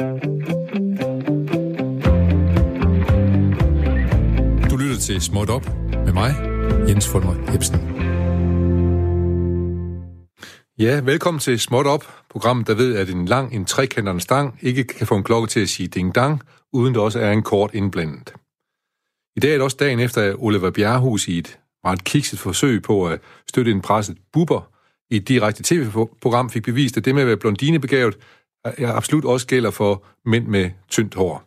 Du lytter til Småt Op med mig, Jens Fulmer Ebsen. Ja, velkommen til Småt Op, programmet, der ved, at en lang, en trekanterne stang ikke kan få en klokke til at sige ding-dang, uden der også er en kort indblandet. I dag er det også dagen efter, at Oliver Bjerrehus i et meget kikset forsøg på at støtte en presset buber i et direkte tv-program fik bevist, at det med at være blondinebegavet absolut også gælder for mænd med tyndt hår.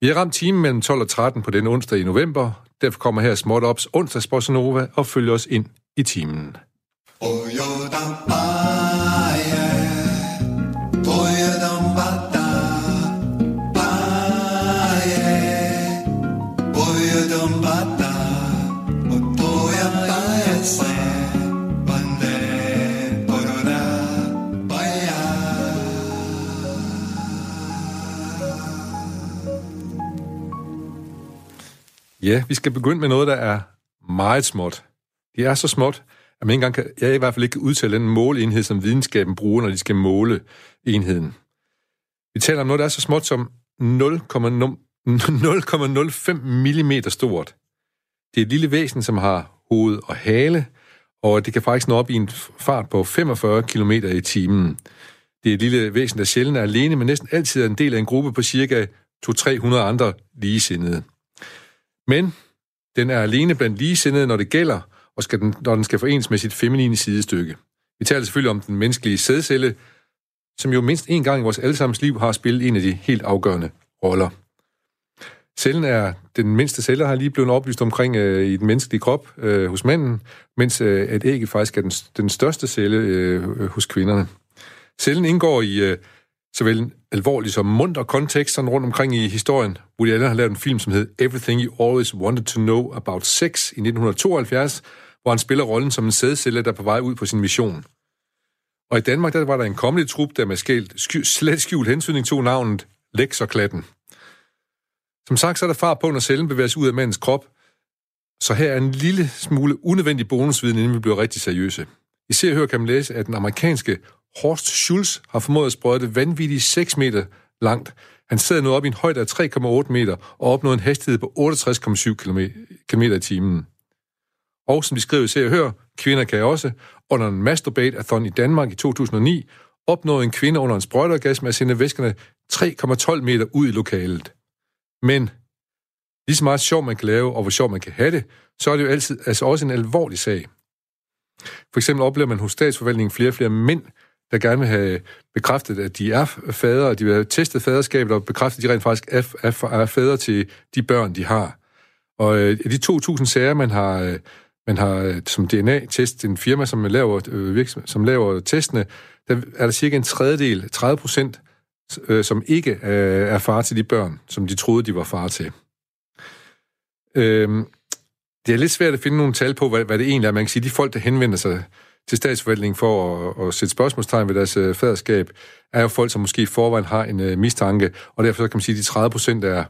Vi har ramt timen mellem 12 og 13 på den onsdag i november. Derfor kommer her Småt Ops onsdags Nova og følger os ind i timen. Oh, Ja, vi skal begynde med noget, der er meget småt. Det er så småt, at man ikke engang kan, jeg i hvert fald ikke kan udtale den måleenhed, som videnskaben bruger, når de skal måle enheden. Vi taler om noget, der er så småt som 0,05 mm stort. Det er et lille væsen, som har hoved og hale, og det kan faktisk nå op i en fart på 45 km i timen. Det er et lille væsen, der sjældent er alene, men næsten altid er en del af en gruppe på cirka 200-300 andre ligesindede. Men den er alene blandt ligesindede, når det gælder, og skal den, når den skal forenes med sit feminine sidestykke. Vi taler selvfølgelig om den menneskelige sædcelle, som jo mindst en gang i vores allesammens liv har spillet en af de helt afgørende roller. Cellen er den mindste celle, har lige blevet oplyst omkring øh, i den menneskelige krop øh, hos manden, mens øh, at ægget faktisk er den, den største celle øh, hos kvinderne. Cellen indgår i øh, såvel alvorlig som munter kontekst sådan rundt omkring i historien. Woody Allen har lavet en film, som hed Everything You Always Wanted to Know About Sex i 1972, hvor han spiller rollen som en sædcelle, der er på vej ud på sin mission. Og i Danmark, der var der en kommende trup, der med skælt, sky, slet skjult hensynning tog navnet Lex og Klatten. Som sagt, så er der far på, når cellen bevæger sig ud af mandens krop, så her er en lille smule unødvendig bonusviden, inden vi bliver rigtig seriøse. I ser og hør kan man læse, at den amerikanske Horst Schulz har formået at sprøjte vanvittigt 6 meter langt. Han sidder nu op i en højde af 3,8 meter og opnår en hastighed på 68,7 km i timen. Og som de skriver i Se og Hør, kvinder kan også, under en masturbate-athon i Danmark i 2009, opnåede en kvinde under en sprøjteorgasme at sende væskerne 3,12 meter ud i lokalet. Men lige så meget sjov man kan lave, og hvor sjov man kan have det, så er det jo altid altså også en alvorlig sag. For eksempel oplever man hos statsforvaltningen flere og flere mænd, der gerne vil have bekræftet, at de er fader, og de vil have testet faderskabet og bekræftet, at de rent faktisk er, er, er fader til de børn, de har. Og øh, de 2.000 sager, man har, øh, man har øh, som DNA-test, en firma, som laver, øh, som laver testene, der er der cirka en tredjedel, 30 procent, øh, som ikke øh, er far til de børn, som de troede, de var far til. Øh, det er lidt svært at finde nogle tal på, hvad, hvad det egentlig er. Man kan sige, de folk, der henvender sig til statsforvaltningen for at, at sætte spørgsmålstegn ved deres øh, faderskab, er jo folk, som måske i forvejen har en øh, mistanke, og derfor kan man sige, at de 30 procent er,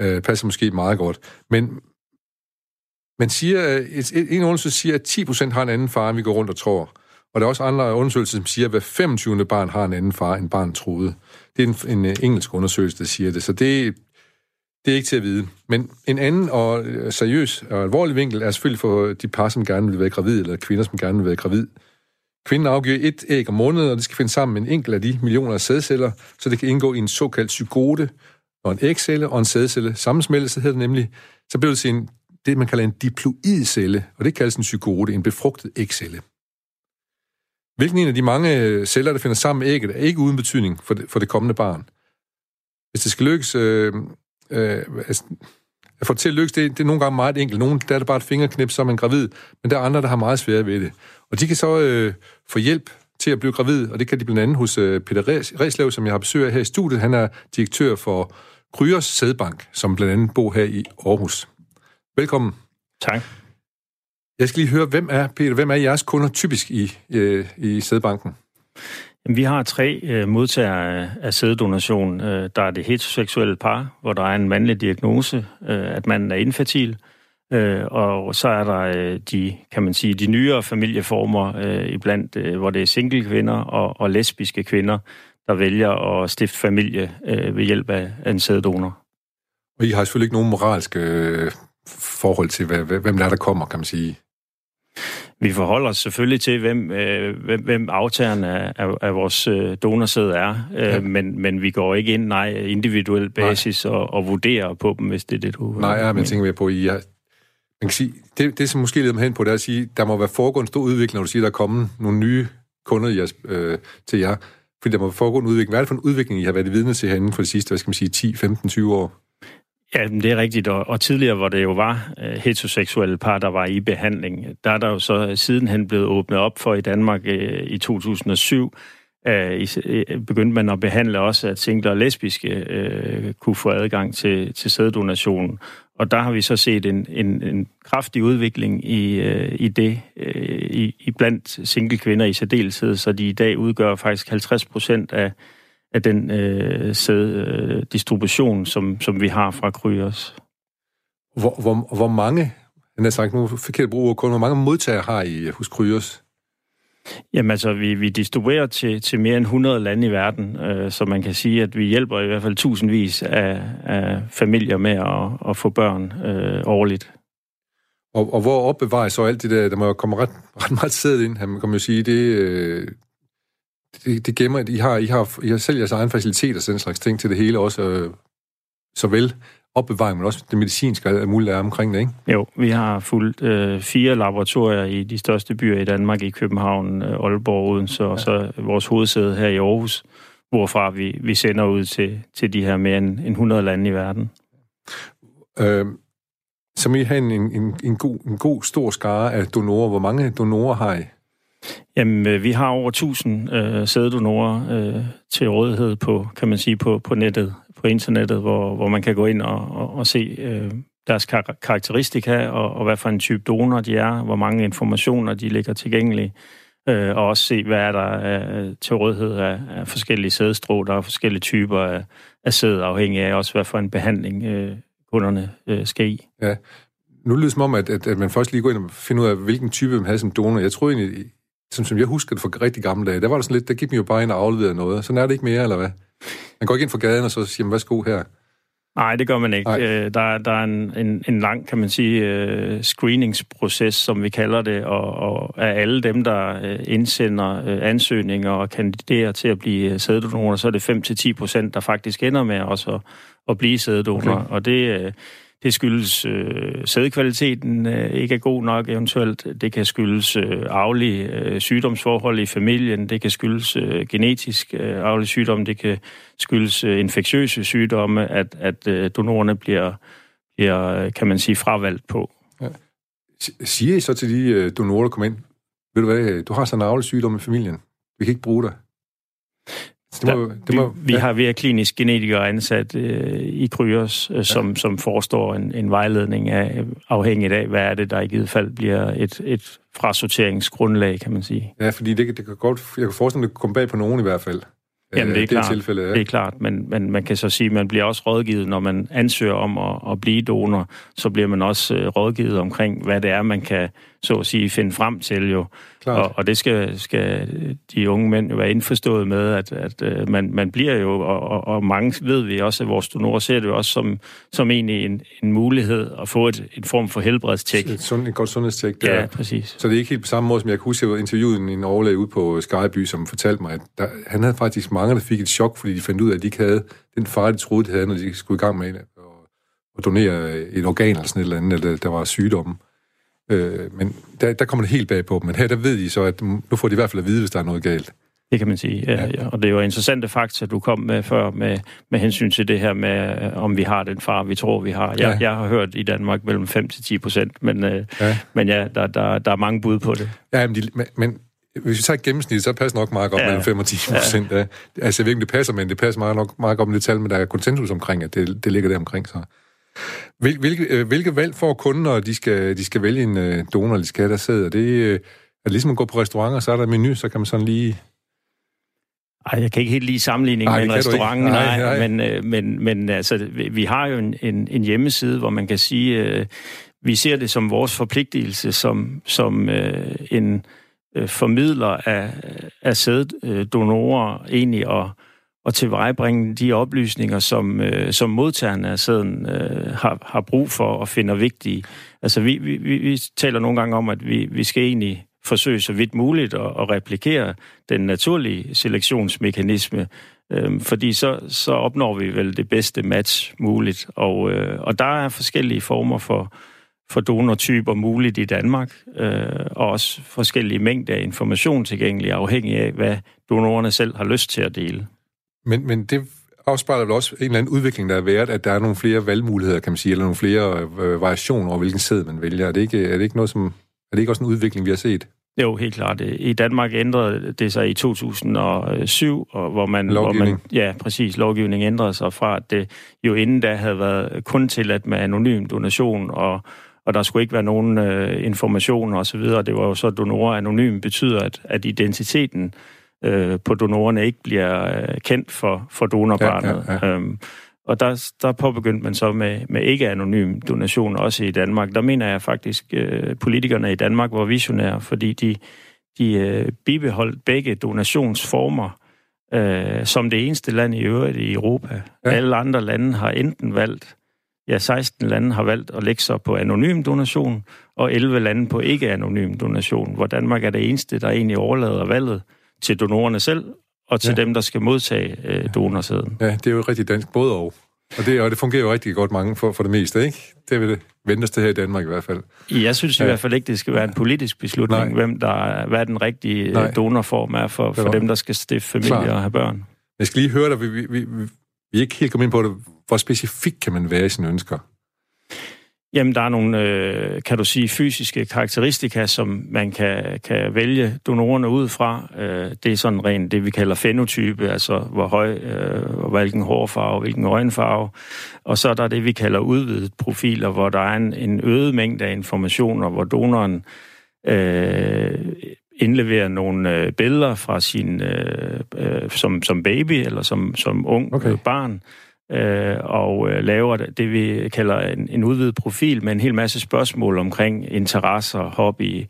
øh, passer måske meget godt. Men man siger, øh, et, et, en undersøgelse siger, at 10 procent har en anden far, end vi går rundt og tror. Og der er også andre undersøgelser, som siger, at hver 25. barn har en anden far, end barn troede. Det er en, en engelsk undersøgelse, der siger det. Så det, det er ikke til at vide. Men en anden og øh, seriøs og alvorlig vinkel er selvfølgelig for de par, som gerne vil være gravid, eller kvinder, som gerne vil være gravid. Kvinden afgiver et æg om måneden, og det skal finde sammen med en enkelt af de millioner af sædceller, så det kan indgå i en såkaldt zygote, og en ægcelle og en sædcelle sammensmeltelse hedder det nemlig, så bliver det til en, det, man kalder en diploid celle, og det kaldes en zygote, en befrugtet ægcelle. Hvilken en af de mange øh, celler, der finder sammen med ægget, er ikke uden betydning for det, for det kommende barn. Hvis det skal lykkes, øh, øh, altså, at få det til at lykkes, det, det er nogle gange meget enkelt. Nogle, der er det bare et fingerknip, så er man gravid, men der er andre, der har meget svært ved det. Og de kan så øh, få hjælp til at blive gravid, og det kan de blandt andet hos øh, Peter Reslev, som jeg har besøgt af her i studiet. Han er direktør for Kryers Sædbank, som blandt andet bor her i Aarhus. Velkommen. Tak. Jeg skal lige høre, hvem er, Peter, hvem er jeres kunder typisk i, øh, i Sædbanken? Vi har tre øh, modtagere af sæddonation. Øh, der er det heteroseksuelle par, hvor der er en mandlig diagnose, øh, at manden er infertil. Øh, og så er der øh, de, kan man sige, de nyere familieformer øh, iblandt, øh, hvor det er single kvinder og, og lesbiske kvinder, der vælger at stifte familie øh, ved hjælp af, af en sæddonor. Og I har selvfølgelig ikke nogen moralske øh, forhold til, hvem der er, der kommer, kan man sige. Vi forholder os selvfølgelig til, hvem, øh, hvem, hvem aftageren af, af, af vores øh, donorsæd er, øh, ja. men, men vi går ikke ind nej, individuel basis og, og vurderer på dem, hvis det er det, du... Nej, ja, men tænker mere på, I er, man kan sige, det, det som måske leder mig hen på, det er at sige, der må være foregået en stor udvikling, når du siger, der er kommet nogle nye kunder jeres, øh, til jer. Fordi der må foregå en udvikling. Hvad er det for en udvikling, I har været vidne til herinde for de sidste, hvad skal man sige, 10, 15, 20 år? Ja, det er rigtigt, og, og tidligere, hvor det jo var øh, heteroseksuelle par, der var i behandling, der er der jo så sidenhen blevet åbnet op for i Danmark øh, i 2007, øh, øh, begyndte man at behandle også, at singler og lesbiske øh, kunne få adgang til, til sæddonation. Og der har vi så set en, en, en kraftig udvikling i, øh, i det, øh, i, i blandt single kvinder i særdeleshed, så de i dag udgør faktisk 50 procent af af den øh, sæd, distribution, som, som vi har fra Kryos. Hvor, hvor, hvor mange, jeg har sagt nu forkert brug kun, hvor mange modtagere har I hos Kryos? Jamen altså, vi, vi distribuerer til, til mere end 100 lande i verden, øh, så man kan sige, at vi hjælper i hvert fald tusindvis af, af familier med at, at få børn øh, årligt. Og, og hvor opbevarer I så alt det der? Der må jo komme ret, ret meget sæd ind, man kan jo sige. Det, øh, det, det gemmer, I har, I har, I har selv jeres egen facilitet og sådan en slags ting til det hele også, øh, såvel opbevaring, men også det medicinske og muligt er omkring det, ikke? Jo, vi har fuldt øh, fire laboratorier i de største byer i Danmark, i København, øh, Aalborg, Odense, ja. og så vores hovedsæde her i Aarhus, hvorfra vi, vi sender ud til, til de her mere end, end 100 lande i verden. Øh, så I have en, en, en, god, en god stor skare af donorer. Hvor mange donorer har I? Jamen, øh, vi har over 1000 øh, sæddonorer øh, til rådighed på, kan man sige, på, på nettet, på internettet, hvor, hvor man kan gå ind og, og, og se øh, deres kar- karakteristika, og, og hvad for en type donor de er, hvor mange informationer de ligger tilgængelige, øh, og også se, hvad er der øh, til rådighed af, af forskellige sædstrå, der er forskellige typer af, af sæd, afhængig af også, hvad for en behandling øh, kunderne øh, skal i. Ja. Nu lyder det som om, at, at, at man først lige går ind og finder ud af, hvilken type man har som donor. Jeg tror egentlig, som, som jeg husker det fra rigtig gamle dage, der var det sådan lidt, der gik man jo bare ind og afleverede noget. Sådan er det ikke mere, eller hvad? Man går ikke ind for gaden og så siger, man, værsgo her. Nej, det gør man ikke. Øh, der, der er en, en, en lang, kan man sige, uh, screeningsproces, som vi kalder det, og, og af alle dem, der uh, indsender uh, ansøgninger og kandiderer til at blive sæddonorer, så er det 5-10 procent, der faktisk ender med også at, at blive sæddonor. Okay. Og det, uh, det skyldes øh, sædkvaliteten øh, ikke er god nok eventuelt. Det kan skyldes øh, arvelige øh, sygdomsforhold i familien. Det kan skyldes øh, genetisk øh, arvelig sygdom. Det kan skyldes øh, infektiøse sygdomme, at, at øh, donorerne bliver, bliver, øh, kan man sige, fravalgt på. Ja. Siger I så til de øh, donorer, der kommer ind, ved du hvad, du har sådan en arvelig sygdom i familien. Vi kan ikke bruge dig. Det må, det må, vi, vi har vi har klinisk genetikere ansat øh, i Kryos, øh, som, ja. som forestår en, en vejledning af, afhængigt af, hvad er det, der i givet fald bliver et, et frasorteringsgrundlag, kan man sige. Ja, fordi det, det kan godt, jeg kan forestille mig, det kan komme bag på nogen i hvert fald. Jamen, det er, det klart, tilfælde, ja. det er klart, men, men man kan så sige, at man bliver også rådgivet, når man ansøger om at, at blive donor, så bliver man også uh, rådgivet omkring, hvad det er, man kan så at sige finde frem til jo. Og, og det skal, skal de unge mænd jo være indforstået med, at, at uh, man, man bliver jo, og, og, og mange ved vi også, at vores donorer ser det jo også som, som egentlig en, en mulighed at få et, en form for helbredstjek. Et, sund, et godt sundhedstjek. Der. Ja, præcis. Så det er ikke helt på samme måde, som jeg kunne huske, at jeg interviewede en, overlæge ude på Skyby, som fortalte mig, at der, han havde faktisk mange, der fik et chok, fordi de fandt ud af, at de ikke havde den far, de troede, de havde, når de skulle i gang med at, at donere et organ eller sådan et eller andet, eller der var sygdomme. Øh, men der, der kommer det helt bag på dem. Men her, der ved de så, at nu får de i hvert fald at vide, hvis der er noget galt. Det kan man sige, ja, ja. Og det er jo interessante fakta, du kom med før, med, med hensyn til det her med, øh, om vi har den far, vi tror, vi har. Jeg, ja. jeg har hørt i Danmark mellem 5-10 procent, men, øh, ja. men ja, der, der, der er mange bud på det. Ja, men, de, men, men hvis vi tager et gennemsnit, så passer nok meget godt ja. mellem 5 og 10 procent. Ja. Altså, jeg ved ikke, det passer, men det passer meget, nok meget godt med det tal, men der er konsensus omkring, at det, det ligger der omkring. Så. Hvilke, øh, hvilke valg får kunden, når de skal, de skal vælge en øh, donor, de skal have der sidder? Det øh, er det ligesom at gå på restauranter, så er der en menu, så kan man sådan lige... Ej, jeg kan ikke helt lige sammenligning med en restaurant, nej, nej, nej. Men, men, men altså, vi har jo en, en, en hjemmeside, hvor man kan sige, øh, vi ser det som vores forpligtelse som, som øh, en øh, formidler af, af sæddonorer egentlig at at tilvejebringe de oplysninger, som, øh, som modtagerne af sæden øh, har, har brug for og finder vigtige. Altså, vi, vi, vi taler nogle gange om, at vi, vi skal egentlig forsøge så vidt muligt at, at replikere den naturlige selektionsmekanisme, øh, fordi så, så opnår vi vel det bedste match muligt. Og, øh, og der er forskellige former for, for donortyper muligt i Danmark, øh, og også forskellige mængder af information tilgængelig, afhængig af, hvad donorerne selv har lyst til at dele. Men, men det afspejler vel også en eller anden udvikling, der er været, at der er nogle flere valgmuligheder, kan man sige, eller nogle flere øh, variationer over, hvilken sæd man vælger. Er det, ikke, er det ikke noget, som... Er det ikke også en udvikling, vi har set? Jo, helt klart. I Danmark ændrede det sig i 2007, og hvor man... Lovgivning. Hvor man, ja, præcis. Lovgivningen ændrede sig fra, at det jo inden da havde været kun tilladt med anonym donation, og, og der skulle ikke være nogen øh, information osv. Det var jo så, donorer anonym betyder, at, at identiteten øh, på donorerne ikke bliver øh, kendt for, for donorbarnet. Ja, ja, ja. Øhm, og der, der påbegyndte man så med, med ikke-anonym donation, også i Danmark. Der mener jeg faktisk, øh, politikerne i Danmark var visionære, fordi de, de øh, bibeholdt begge donationsformer øh, som det eneste land i øvrigt i Europa. Ja. Alle andre lande har enten valgt, ja, 16 lande har valgt at lægge sig på anonym donation, og 11 lande på ikke-anonym donation, hvor Danmark er det eneste, der egentlig overlader valget til donorerne selv, og til ja. dem, der skal modtage øh, donorsæden. Ja, det er jo rigtig dansk både og. Og det, og det fungerer jo rigtig godt mange for, for det meste, ikke? Det vil det ventes det her i Danmark i hvert fald. Jeg synes i ja. hvert fald ikke, det skal være en politisk beslutning, Nej. hvem der, hvad den rigtige øh, Nej. donorform er for, for dem, der skal stifte familie Klar. og have børn. Jeg skal lige høre dig, vi, vi, vi, vi er ikke helt kommet ind på det. Hvor specifikt kan man være i sine ønsker? Jamen, der er nogle, øh, kan du sige, fysiske karakteristika, som man kan, kan vælge donorerne ud fra. Øh, det er sådan rent det, vi kalder fenotype, altså hvor høj, øh, hvilken hårfarve, hvilken øjenfarve. Og så er der det, vi kalder udvidet profiler, hvor der er en, en øget mængde af informationer, hvor donoren øh, indleverer nogle øh, billeder fra sin, øh, øh, som, som baby eller som, som ung okay. barn, øh, og øh, laver det, vi kalder en, en udvidet profil med en hel masse spørgsmål omkring interesser, hobby,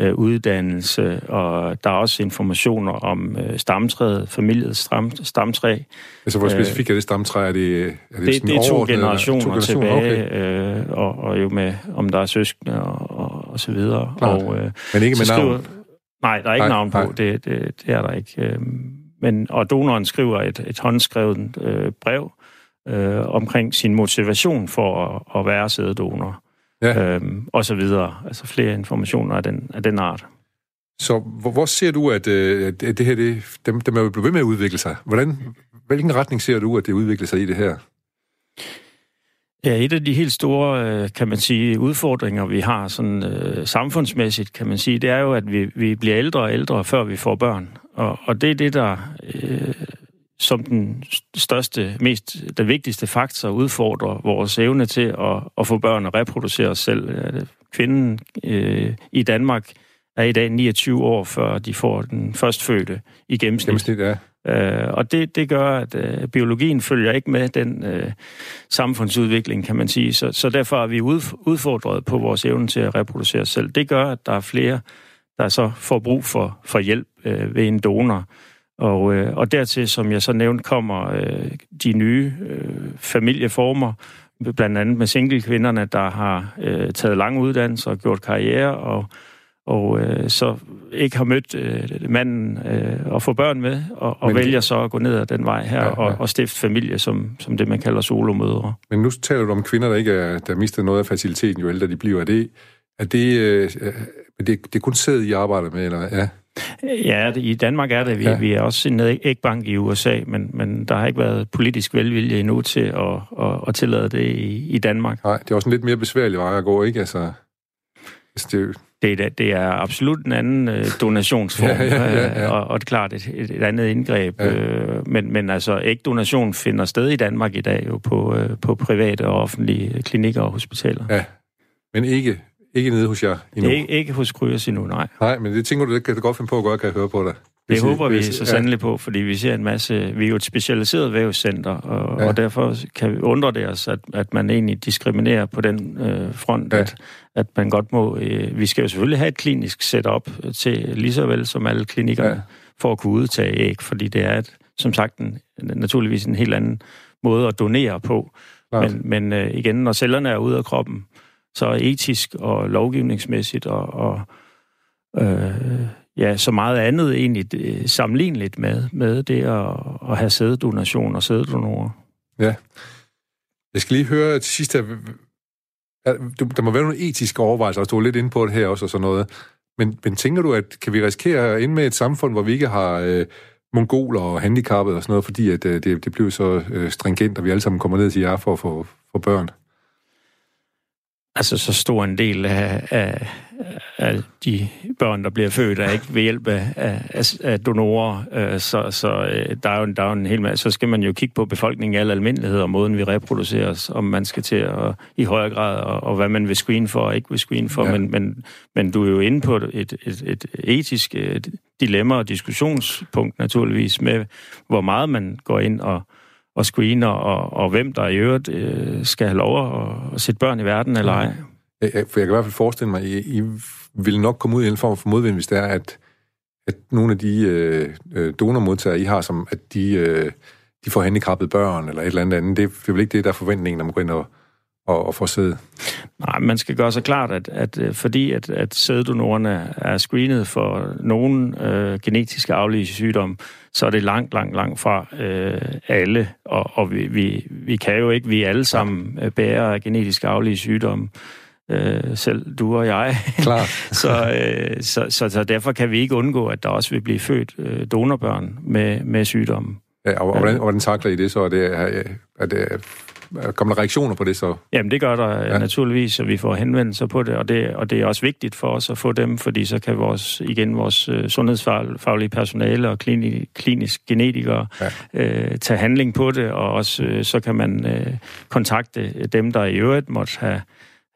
øh, uddannelse, og der er også informationer om øh, stamtræet, familiets stam, stamtræ. Altså, hvor specifikt er det stamtræ? Er det, er det, det, det er to generationer, to generationer tilbage, okay. øh, og, og jo med, om der er søskende og, og, og så videre. Og, øh, Men ikke med skriver, navn? Nej, der er ikke nej, navn på, det, det, det er der ikke. Øh, men, og donoren skriver et, et håndskrevet øh, brev, øh, omkring sin motivation for at, at være sæddonor. Ja. Øhm, og så videre. Altså flere informationer af den, af den art. Så hvor, hvor ser du, at, øh, at det her, det, dem, dem er blevet ved med at udvikle sig? Hvordan, hvilken retning ser du, at det udvikler sig i det her? Ja, et af de helt store, øh, kan man sige, udfordringer, vi har sådan øh, samfundsmæssigt, kan man sige, det er jo, at vi, vi bliver ældre og ældre, før vi får børn. Og, og det er det, der øh, som den største, mest, den vigtigste faktor udfordrer vores evne til at, at få børn og reproducere os selv. Kvinden øh, i Danmark er i dag 29 år, før de får den førstfødte i gennemsnit. gennemsnit ja. Øh, og det, det gør, at øh, biologien følger ikke med den øh, samfundsudvikling, kan man sige. Så, så derfor er vi udfordret på vores evne til at reproducere os selv. Det gør, at der er flere, der så får brug for, for hjælp øh, ved en donor. Og, øh, og dertil, som jeg så nævnte, kommer øh, de nye øh, familieformer, blandt andet med single-kvinderne, der har øh, taget lange uddannelser og gjort karriere, og, og øh, så ikke har mødt øh, manden øh, og få børn med, og, og vælger så at gå ned ad den vej her ja, ja. Og, og stifte familie, som, som det, man kalder solomødre. Men nu taler du om kvinder, der ikke er, der mister noget af faciliteten, jo ældre de bliver. Er det, er det, øh, det, det er kun sæd, I arbejder med, eller ja? Ja, det, i Danmark er det. Vi, ja. vi er også en ægbank i USA, men, men der har ikke været politisk velvilje endnu til at, at, at tillade det i, i Danmark. Nej, det er også en lidt mere besværlig vej at gå, ikke? Altså, altså det, det, er, det er absolut en anden øh, donationsform, ja, ja, ja, ja. Og, og det er klart et, et, et andet indgreb. Ja. Øh, men, men altså, ægdonation finder sted i Danmark i dag jo på, øh, på private og offentlige klinikker og hospitaler. Ja, men ikke ikke nede hos jer endnu? Ikke, ikke hos Kryos endnu, nej. Nej, men det tænker du, det kan du godt finde på at gøre, kan jeg høre på dig. Det håber vi så sandelig på, fordi vi ser en masse... Vi er jo et specialiseret vævscenter, og, ja. og derfor kan vi undre det os, at, at man egentlig diskriminerer på den øh, front, ja. at, at man godt må... Øh, vi skal jo selvfølgelig have et klinisk setup til lige så vel som alle klinikkerne, ja. for at kunne udtage æg, fordi det er et som sagt en, naturligvis en helt anden måde at donere på. Men, men øh, igen, når cellerne er ude af kroppen, så etisk og lovgivningsmæssigt og, og øh, ja, så meget andet egentlig sammenligneligt med, med det at, at have sæddonation og sæddonorer. Ja. Jeg skal lige høre til sidst her, der må være nogle etiske overvejelser, og du er lidt inde på det her også og sådan noget. Men, men tænker du, at kan vi risikere at ende med et samfund, hvor vi ikke har øh, mongoler og handicappede og sådan noget, fordi at, øh, det, det bliver så øh, stringent, og vi alle sammen kommer ned til jer for at få børn? Altså, så stor en del af, af, af de børn, der bliver født, er ikke ved hjælp af, af, af donorer. Øh, så, så øh, der, er jo, der er jo en hel masse. Så skal man jo kigge på befolkningen i al almindelighed, og måden vi reproduceres, om man skal til at, i højere grad, og, og hvad man vil screen for og ikke vil screen for. Ja. Men, men, men du er jo inde på et, et, et etisk et dilemma og diskussionspunkt naturligvis med, hvor meget man går ind og og screener, og, og hvem der i øvrigt øh, skal have lov at, at sætte børn i verden eller ej. For jeg kan i hvert fald forestille mig, at I, I vil nok komme ud i en form for modvind, hvis det er, at, at nogle af de øh, øh, donormodtagere, I har, som at de, øh, de får handicappede børn eller et eller andet andet. Det er vel ikke det, der er forventningen, når man går ind og, og, og få sæd? Nej, man skal gøre sig klart, at, at øh, fordi at, at sæddonorerne er screenet for nogle øh, genetiske aflige sygdomme, så er det langt, langt, langt fra øh, alle. Og, og vi, vi, vi kan jo ikke, vi alle sammen øh, bære genetiske aflige sygdomme. Øh, selv du og jeg. Klar. så, øh, så, så, så derfor kan vi ikke undgå, at der også vil blive født øh, donorbørn med, med sygdomme. Ja, og, og, hvordan, hvordan takler I det så? Er det, er, er det Kommer der reaktioner på det så? Jamen, det gør der ja. naturligvis, og vi får henvendelser på det og, det, og det er også vigtigt for os at få dem, fordi så kan vores, igen vores uh, sundhedsfaglige personale og klini, klinisk genetikere ja. uh, tage handling på det, og også uh, så kan man uh, kontakte dem, der i øvrigt måtte have,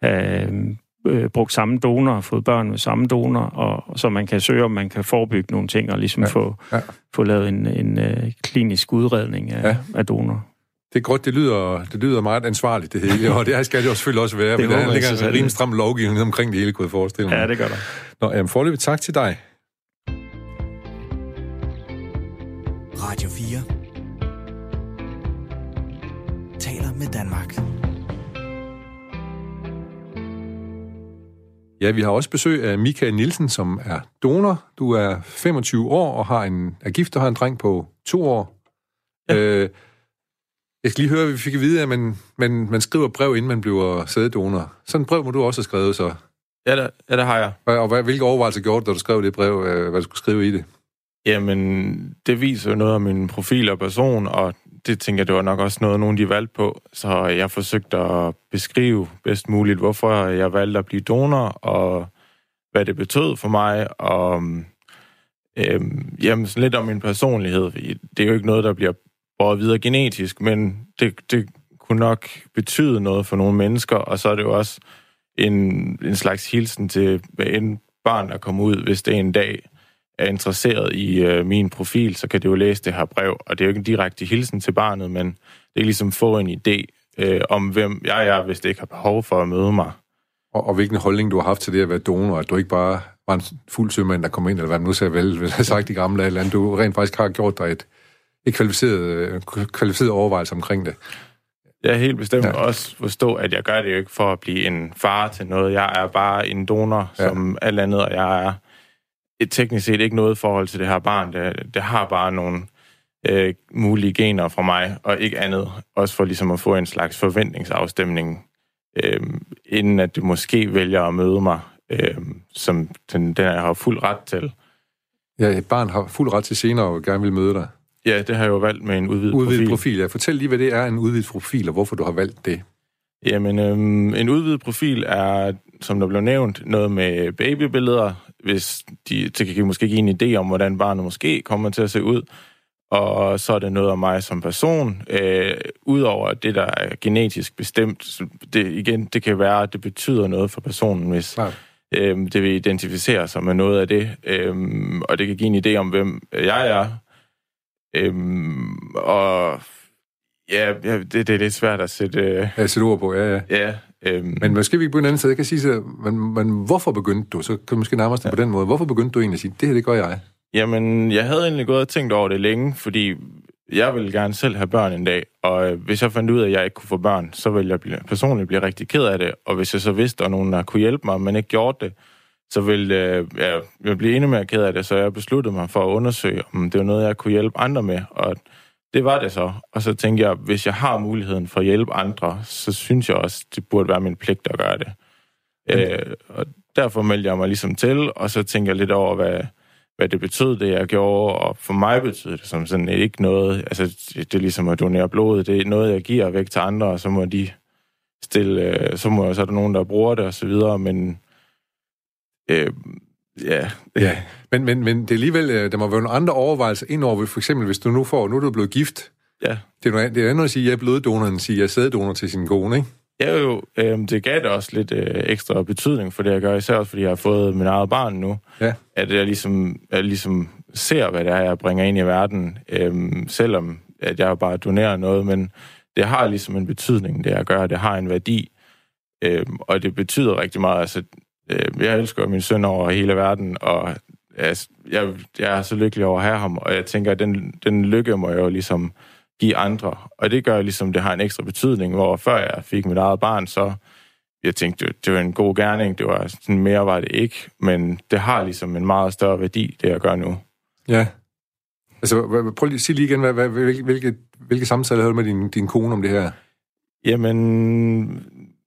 have uh, brugt samme donor, fået børn med samme donor, og så man kan søge, om man kan forebygge nogle ting, og ligesom ja. Få, ja. få lavet en, en uh, klinisk udredning af, ja. af donor. Det er godt, det lyder, det lyder meget ansvarligt, det hele, og det skal det jo selvfølgelig også være, det men der ligger en rimelig stram lovgivning omkring det hele, kunne jeg forestille mig. Ja, det gør der. Nå, jamen, forløbet tak til dig. Radio 4 taler med Danmark. Ja, vi har også besøg af Michael Nielsen, som er donor. Du er 25 år og har en, er gift og har en dreng på to år. Ja. Øh, jeg skal lige høre, at vi fik at vide, at man, man, man skriver brev, inden man bliver sæddonor. Sådan et brev må du også have skrevet, så. Ja, det, ja, det har jeg. Og, og hvad, hvilke overvejelser gjorde du, da du skrev det brev, øh, hvad du skulle skrive i det? Jamen, det viser jo noget om min profil og person, og det tænker jeg, det var nok også noget, nogen de valgte på. Så jeg forsøgte at beskrive bedst muligt, hvorfor jeg valgte at blive donor, og hvad det betød for mig, og øhm, jamen, sådan lidt om min personlighed. Det er jo ikke noget, der bliver båret videre genetisk, men det, det kunne nok betyde noget for nogle mennesker, og så er det jo også en, en slags hilsen til en barn, der kommer ud, hvis det en dag er interesseret i øh, min profil, så kan det jo læse det her brev, og det er jo ikke en direkte hilsen til barnet, men det er ligesom få en idé øh, om, hvem jeg er, hvis det ikke har behov for at møde mig. Og, og hvilken holdning du har haft til det at være donor, at du ikke bare var en fuld sømand, der kom ind, eller hvad man nu sagde vel, hvis jeg sagt i gamle eller andet, Du rent faktisk har gjort dig et, et kvalificeret, øh, kvalificeret overvejelse omkring det. Jeg er helt bestemt ja. også forstå, at jeg gør det jo ikke for at blive en far til noget. Jeg er bare en donor, ja. som alt andet, og jeg er et teknisk set ikke noget forhold til det her barn. Det, det har bare nogle øh, mulige gener fra mig, og ikke andet. Også for ligesom at få en slags forventningsafstemning, øh, inden at du måske vælger at møde mig, øh, som den, den jeg har fuld ret til. Ja, et barn har fuld ret til senere og gerne vil møde dig. Ja, det har jeg jo valgt med en udvidet, udvidet profil. profil. Ja. Fortæl lige, hvad det er, en udvidet profil, og hvorfor du har valgt det. Jamen, øhm, en udvidet profil er, som der blev nævnt, noget med babybilleder, hvis de, det kan måske give en idé om, hvordan barnet måske kommer til at se ud. Og så er det noget om mig som person. Øh, Udover det, der er genetisk bestemt, det, igen, det kan være, at det betyder noget for personen, hvis ja. øh, det vil identificere sig med noget af det. Øh, og det kan give en idé om, hvem jeg er, Øhm, og ja, ja det, det er lidt svært at sætte... Øh, ja, sætte ord på, ja, ja. ja øhm, men måske vi på en anden side kan sige, så, men, men hvorfor begyndte du? Så kan du måske nærmest ja. på den måde. Hvorfor begyndte du egentlig at sige, det her, det gør jeg? Jamen, jeg havde egentlig gået og tænkt over det længe, fordi jeg vil gerne selv have børn en dag, og øh, hvis jeg fandt ud af, at jeg ikke kunne få børn, så ville jeg blive, personligt blive rigtig ked af det, og hvis jeg så vidste, at der var nogen, der kunne hjælpe mig, men ikke gjorde det, så ville øh, ja, jeg blive endnu mere ked af det, så jeg besluttede mig for at undersøge, om det var noget, jeg kunne hjælpe andre med, og det var det så. Og så tænkte jeg, hvis jeg har muligheden for at hjælpe andre, så synes jeg også, det burde være min pligt at gøre det. Mm. Øh, og derfor meldte jeg mig ligesom til, og så tænkte jeg lidt over, hvad, hvad det betød, det jeg gjorde, og for mig betød det som sådan ikke noget, altså det, det er ligesom at donere blod, det er noget, jeg giver væk til andre, og så må de stille, øh, så, må, så er der nogen, der bruger det, og så videre, men øh, ja. ja. Men, men, men det er alligevel, øh, der må være nogle andre overvejelser indover, for eksempel hvis du nu får, nu er du blevet gift, ja. det er noget det er andet at sige, at jeg er bloddonor, end at sige, at jeg er sæddonor til sin kone, ikke? Ja, jo, øh, det gav det også lidt øh, ekstra betydning for det, jeg gør, især også fordi jeg har fået min eget barn nu. Ja. At jeg ligesom, jeg ligesom ser, hvad det er, jeg bringer ind i verden, øh, selvom at jeg bare donerer noget, men det har ligesom en betydning, det jeg gør, det har en værdi, øh, og det betyder rigtig meget. Altså, øh, jeg elsker min søn over hele verden, og jeg, jeg, jeg er så lykkelig over at have ham, og jeg tænker, at den, den lykke må jeg jo ligesom give andre. Og det gør ligesom, det har en ekstra betydning, hvor før jeg fik mit eget barn, så jeg tænkte, det, det var en god gerning, det var sådan mere var det ikke, men det har ligesom en meget større værdi, det jeg gør nu. Ja. Altså, prøv lige at sige lige igen, hvad, hvad, hvilke, hvilke, hvilke samtaler havde du med din, din kone om det her? Jamen,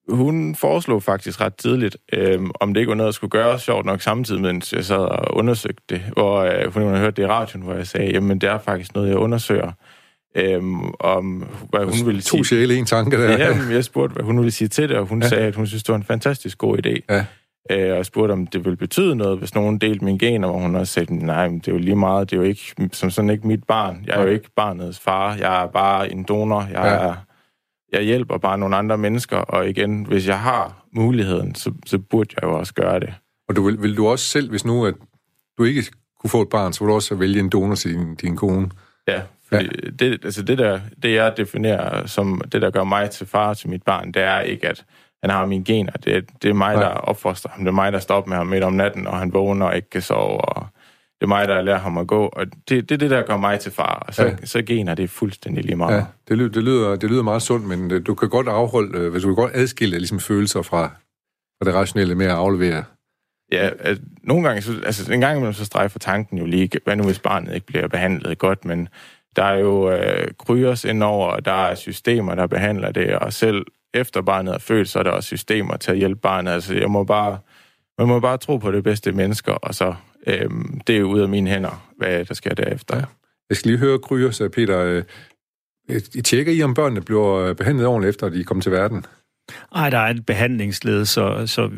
hun foreslog faktisk ret tidligt, øh, om det ikke var noget, der skulle gøre sjovt nok samtidig, mens jeg sad og undersøgte det, hvor øh, hun havde hørt det i radioen, hvor jeg sagde, jamen det er faktisk noget, jeg undersøger øhm, om hvad hun ville sige. To sjæle, en tanke der. Ja, jeg spurgte, hvad hun ville sige til det, og hun ja. sagde, at hun synes, det var en fantastisk god idé. Ja. Øh, og jeg spurgte, om det ville betyde noget, hvis nogen delte mine gener, hvor hun også sagde, nej, men det er jo lige meget, det er jo ikke, som sådan ikke mit barn. Jeg er jo ikke barnets far, jeg er bare en donor, jeg, ja. er, jeg hjælper bare nogle andre mennesker, og igen, hvis jeg har muligheden, så, så burde jeg jo også gøre det. Og du vil, vil du også selv, hvis nu at du ikke kunne få et barn, så vil du også vælge en donor til din, din kone? Ja, fordi ja. det, altså det, der, det, jeg definerer som det, der gør mig til far til mit barn, det er ikke, at han har mine gener. Det, det er mig, Nej. der opfoster ham. Det er mig, der står med ham midt om natten, og han vågner og ikke kan sove. Og det er mig, der lærer ham at gå. Og det, det er det, der gør mig til far. Og så, ja. så gener det fuldstændig lige meget. Ja, det, lyder, det, lyder, det lyder meget sundt, men øh, du kan godt afholde, øh, hvis du kan godt adskille ligesom, følelser fra, fra det rationelle med at aflevere Ja, at nogle gange, så, altså en gang imellem så strejfer tanken jo lige, hvad nu hvis barnet ikke bliver behandlet godt, men der er jo øh, kryers indover, og der er systemer, der behandler det, og selv efter barnet er født, så er der også systemer til at hjælpe barnet. Altså, jeg må bare, man må bare tro på det bedste mennesker, og så øh, det er jo ud af mine hænder, hvad der sker derefter. Ja. Jeg skal lige høre kryers, Peter. Øh, I tjekker I, om børnene bliver behandlet ordentligt, efter de kommer til verden? Nej, der er et behandlingsled, så, så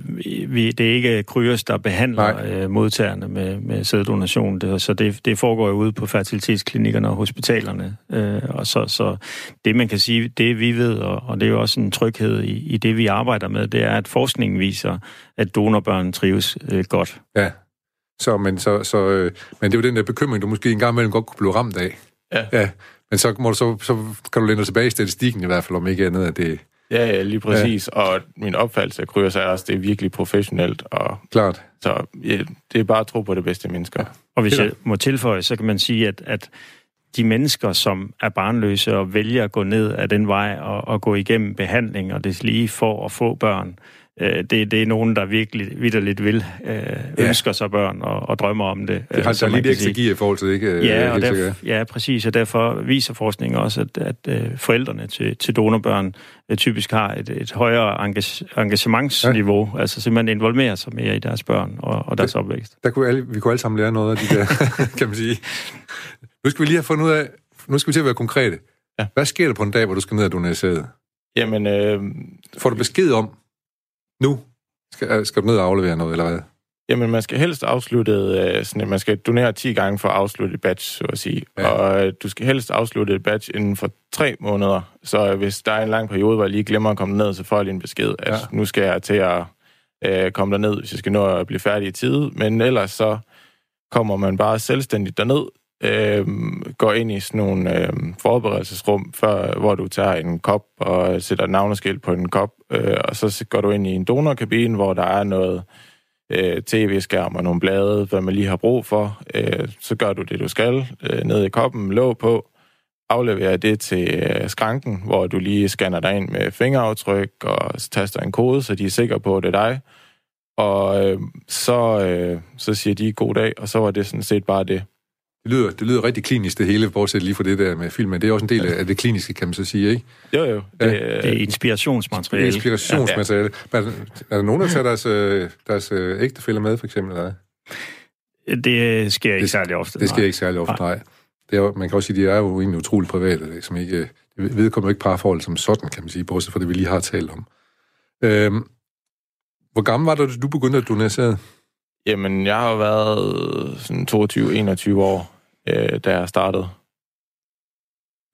vi, det er ikke Kryos, der behandler øh, modtagerne med, med sæddonation. Det, så det, det foregår jo ude på fertilitetsklinikkerne og hospitalerne. Øh, og så, så det, man kan sige, det vi ved, og, og det er jo også en tryghed i, i det, vi arbejder med, det er, at forskningen viser, at donorbørn trives øh, godt. Ja, så, men, så, så, øh, men det er jo den der bekymring, du måske engang imellem godt kunne blive ramt af. Ja. ja. Men så, må du, så, så kan du lænde tilbage i statistikken i hvert fald, om ikke andet, at det, Ja, ja, lige præcis. Ja. Og min opfattelse af Kryos er også, det er virkelig professionelt. Og Klart. Så ja, det er bare at tro på det bedste mennesker. Ja. Og hvis jeg må tilføje, så kan man sige, at, at de mennesker, som er barnløse og vælger at gå ned ad den vej og, og gå igennem behandling og det lige for at få børn, øh, det, det er nogen, der virkelig vidderligt vil øh, ønsker ja. sig børn og, og drømmer om det. Det har øh, lidt ekstra gear i forhold til det, ikke? Ja, og derf- ja, præcis, og derfor viser forskningen også, at, at øh, forældrene til, til donorbørn øh, typisk har et, et højere engage, engagementsniveau, ja. altså simpelthen involverer sig mere i deres børn og, og deres det, opvækst. Der kunne alle, vi kunne alle sammen lære noget af de der, kan man sige. Nu skal vi lige have fundet ud af, nu skal vi til at være konkrete. Ja. Hvad sker der på en dag, hvor du skal ned og donere sæde? Jamen, øh... Får du besked om, nu skal, skal du ned og aflevere noget, eller hvad? Jamen, man skal helst afslutte, øh, sådan, man skal donere 10 gange for at afslutte et batch, så at sige. Ja. Og øh, du skal helst afslutte et batch inden for tre måneder. Så hvis der er en lang periode, hvor jeg lige glemmer at komme ned, så får jeg lige en besked, at ja. nu skal jeg til at øh, komme derned, hvis jeg skal nå at blive færdig i tide. Men ellers så kommer man bare selvstændigt derned, øh, går ind i sådan nogle øh, forberedelsesrum, før, hvor du tager en kop og sætter navneskilt på en kop, øh, og så går du ind i en donorkabine, hvor der er noget øh, tv-skærm og nogle blade, hvad man lige har brug for. Øh, så gør du det, du skal, øh, ned i koppen, låg på, afleverer det til øh, skranken, hvor du lige scanner dig ind med fingeraftryk og taster en kode, så de er sikre på, at det er dig. Og øh, så, øh, så siger de god dag, og så var det sådan set bare det. Det lyder, det lyder rigtig klinisk, det hele, bortset lige fra det der med filmen. Det er også en del af det kliniske, kan man så sige, ikke? Jo, jo. Det, det er inspirationsmateriale. Inspirationsmateriale. Ja. Er, er der nogen, der tager deres, øh, deres øh, ægtefælder med, for eksempel? Eller? Det sker ikke det, særlig ofte. Det sker nej. ikke særlig ofte, nej. nej. Det er, man kan også sige, at de er jo egentlig utroligt private, som ikke, det vedkommer ikke parforhold som sådan, kan man sige, bortset fra det, vi lige har talt om. Øhm, hvor gammel var du, da du begyndte at donere Jamen, jeg har været sådan 22-21 år, øh, da jeg startede.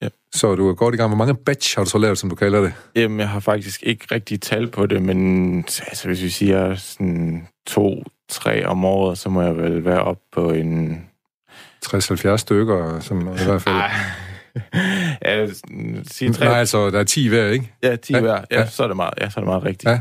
Ja. Så du er godt i gang. Hvor mange batch har du så lavet, som du kalder det? Jamen, jeg har faktisk ikke rigtig tal på det, men altså, hvis vi siger sådan to, tre om året, så må jeg vel være op på en... 60-70 stykker, noget, i hvert fald. ja, sige tre... Nej, altså, der er 10 hver, ikke? Ja, 10 ja, hver. Ja, ja, så er det meget, ja, så er det meget rigtigt. Ja.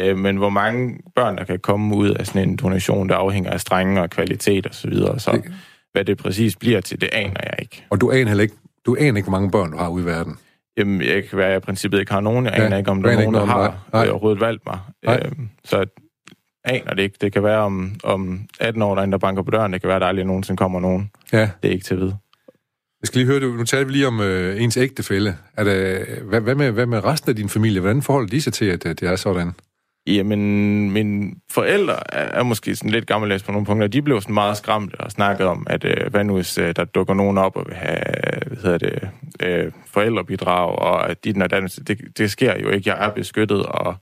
Øh, men hvor mange børn, der kan komme ud af sådan en donation, der afhænger af strenge og kvalitet og så videre. Så det... hvad det præcis bliver til, det aner jeg ikke. Og du aner heller ikke, du aner ikke, hvor mange børn du har ude i verden? Jamen, jeg kan være, jeg i princippet ikke har nogen. Jeg ja, aner ikke, om der er nogen, der har nej. overhovedet valgt mig. Nej. Øhm, så aner det ikke. Det kan være om, om 18 år, der er en, der banker på døren. Det kan være, at der aldrig nogensinde kommer nogen. Ja. Det er ikke til at vide. Jeg skal lige høre, nu talte vi lige om øh, ens ægtefælde. Er det, hvad, hvad, med, hvad med resten af din familie? Hvordan forholder de sig til, at det er sådan? Jamen, mine forældre er, er måske sådan lidt gammeldags på nogle punkter. De blev sådan meget skræmt og snakket om, at øh, hvad nu hvis øh, der dukker nogen op og vil have hvad hedder det, øh, forældrebidrag, og at de, det, det sker jo ikke. Jeg er beskyttet, og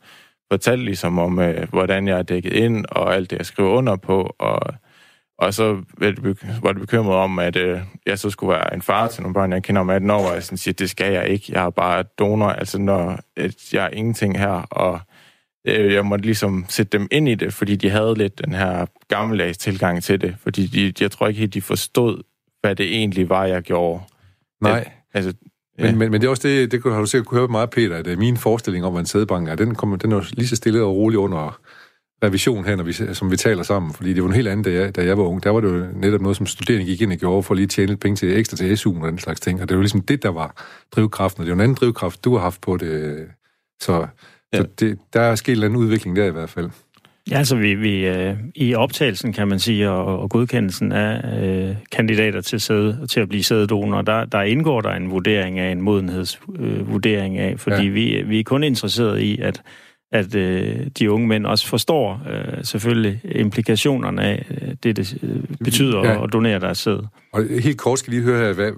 fortalte ligesom om, øh, hvordan jeg er dækket ind, og alt det, jeg skriver under på, og, og så var det bekymret om, at øh, jeg så skulle være en far til nogle børn, jeg kender om 18 år, og jeg sådan siger, det skal jeg ikke. Jeg er bare donor, altså når at jeg er ingenting her, og øh, jeg måtte ligesom sætte dem ind i det, fordi de havde lidt den her gammeldags tilgang til det, fordi de, jeg tror ikke helt, de forstod, hvad det egentlig var, jeg gjorde. Nej. At, altså, Ja. Men, men, men det er også det, det har du sikkert kunne høre meget, Peter, at min forestilling om, hvad en sædebank er, den, kommer, den er lige så stille og rolig under revision her, når vi, som vi taler sammen, fordi det var en helt andet, da jeg, da jeg var ung. Der var det jo netop noget, som studerende gik ind og gjorde for lige at tjene lidt penge til ekstra til SU og den slags ting, og det var ligesom det, der var drivkraften, og det er jo en anden drivkraft, du har haft på det. Så, ja. så det, der er sket en udvikling der i hvert fald. Ja, altså vi, vi øh, i optagelsen, kan man sige, og, og godkendelsen af øh, kandidater til, sæde, til at blive sædedonor, der, der indgår der en vurdering af, en modenhedsvurdering øh, af, fordi ja. vi, vi er kun interesseret i, at at øh, de unge mænd også forstår øh, selvfølgelig implikationerne af øh, det, det øh, betyder ja. at donere deres sæd. Og helt kort skal lige høre her, hvad,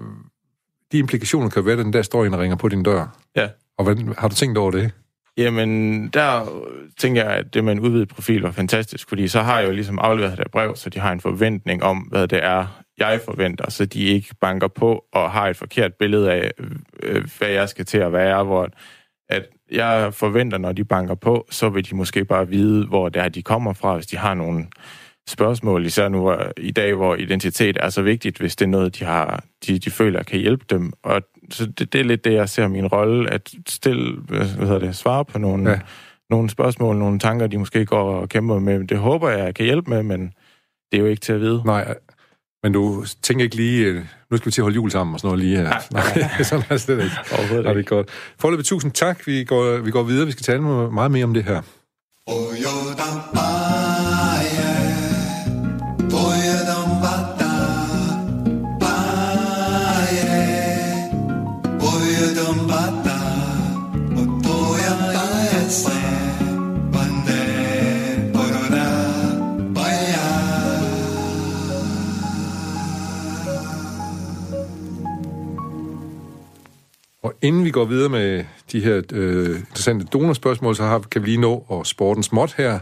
de implikationer kan være, at den der står og ringer på din dør. Ja. Og hvad, har du tænkt over det? Jamen, der tænker jeg, at det med en udvidet profil var fantastisk, fordi så har jeg jo ligesom afleveret det brev, så de har en forventning om, hvad det er, jeg forventer, så de ikke banker på og har et forkert billede af, øh, hvad jeg skal til at være, hvor at jeg forventer, når de banker på, så vil de måske bare vide, hvor det er, de kommer fra, hvis de har nogle spørgsmål, især nu i dag, hvor identitet er så vigtigt, hvis det er noget, de, har, de, de føler kan hjælpe dem. Og så det, det er lidt det, jeg ser min rolle, at stille, hvad hedder det, svare på nogle, ja. nogle spørgsmål, nogle tanker, de måske går og kæmper med. Det håber jeg, jeg kan hjælpe med, men det er jo ikke til at vide. Nej, men du tænker ikke lige, øh, nu skal vi til at holde jul sammen og sådan noget lige her. Nej, nej, sådan er det ikke. Overhovedet ikke. Det er godt. Forløbet, tusind tak. Vi går, vi går videre. Vi skal tale meget mere om det her. Oh, inden vi går videre med de her øh, interessante donorspørgsmål, så har, kan vi lige nå og sporten småt her.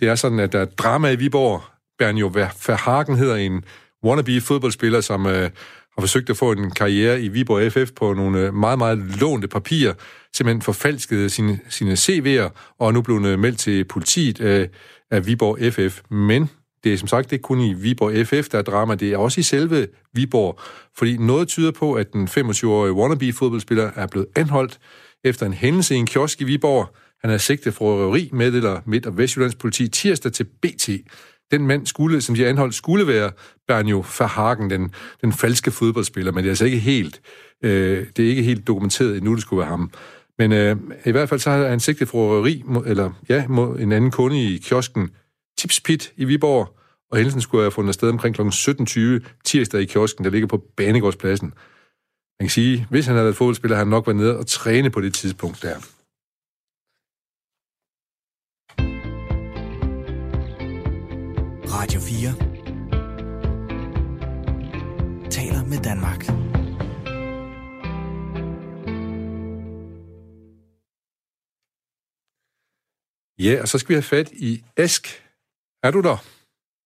Det er sådan, at der er drama i Viborg. Bernjo Verhagen hedder en wannabe fodboldspiller, som øh, har forsøgt at få en karriere i Viborg FF på nogle øh, meget, meget lånte papirer, simpelthen forfalskede sine, sine CV'er, og er nu blevet meldt til politiet øh, af Viborg FF. Men det er som sagt ikke kun i Viborg FF, der er drama, det er også i selve Viborg, fordi noget tyder på, at den 25-årige wannabe-fodboldspiller er blevet anholdt efter en hændelse i en kiosk i Viborg. Han er sigtet for røveri, meddeler Midt- og Vestjyllands politi tirsdag til BT. den mand, skulle, som de har anholdt, skulle være Bernjo Verhagen, den, den falske fodboldspiller, men det er altså ikke helt, øh, det er ikke helt dokumenteret endnu, det skulle være ham. Men øh, i hvert fald så har han sigtet for røveri, eller ja, mod en anden kunde i kiosken Tipspit i Viborg, og hændelsen skulle have fundet sted omkring kl. 17.20 tirsdag i kiosken, der ligger på Banegårdspladsen. Man kan sige, hvis han havde været fodboldspiller, havde han nok været nede og træne på det tidspunkt der. Radio 4 taler med Danmark. Ja, og så skal vi have fat i Esk. Er du der?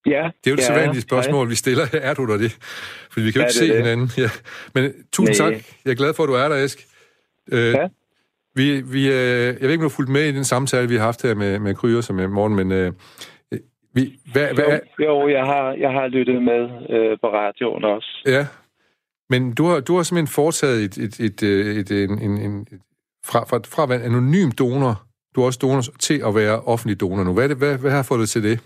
Ja. Det er jo det ja, sædvanlige spørgsmål, ja. vi stiller. Er du der det? Fordi vi kan jo ikke se det. hinanden. Ja. Men tusind Nej. tak. Jeg er glad for, at du er der, Esk. Øh, ja. Vi, vi, øh, jeg ved ikke, om du har fulgt med i den samtale, vi har haft her med, med Kryer som i morgen, men øh, vi, hvad, jo, hvad jo, jeg har, jeg har lyttet med øh, på radioen også. Ja, men du har, du har simpelthen foretaget et, et, et, et, et, en, en, en, fra, fra, fra at være en anonym donor, du er også donor til at være offentlig donor nu. Hvad, er det, hvad, hvad har fået dig til det?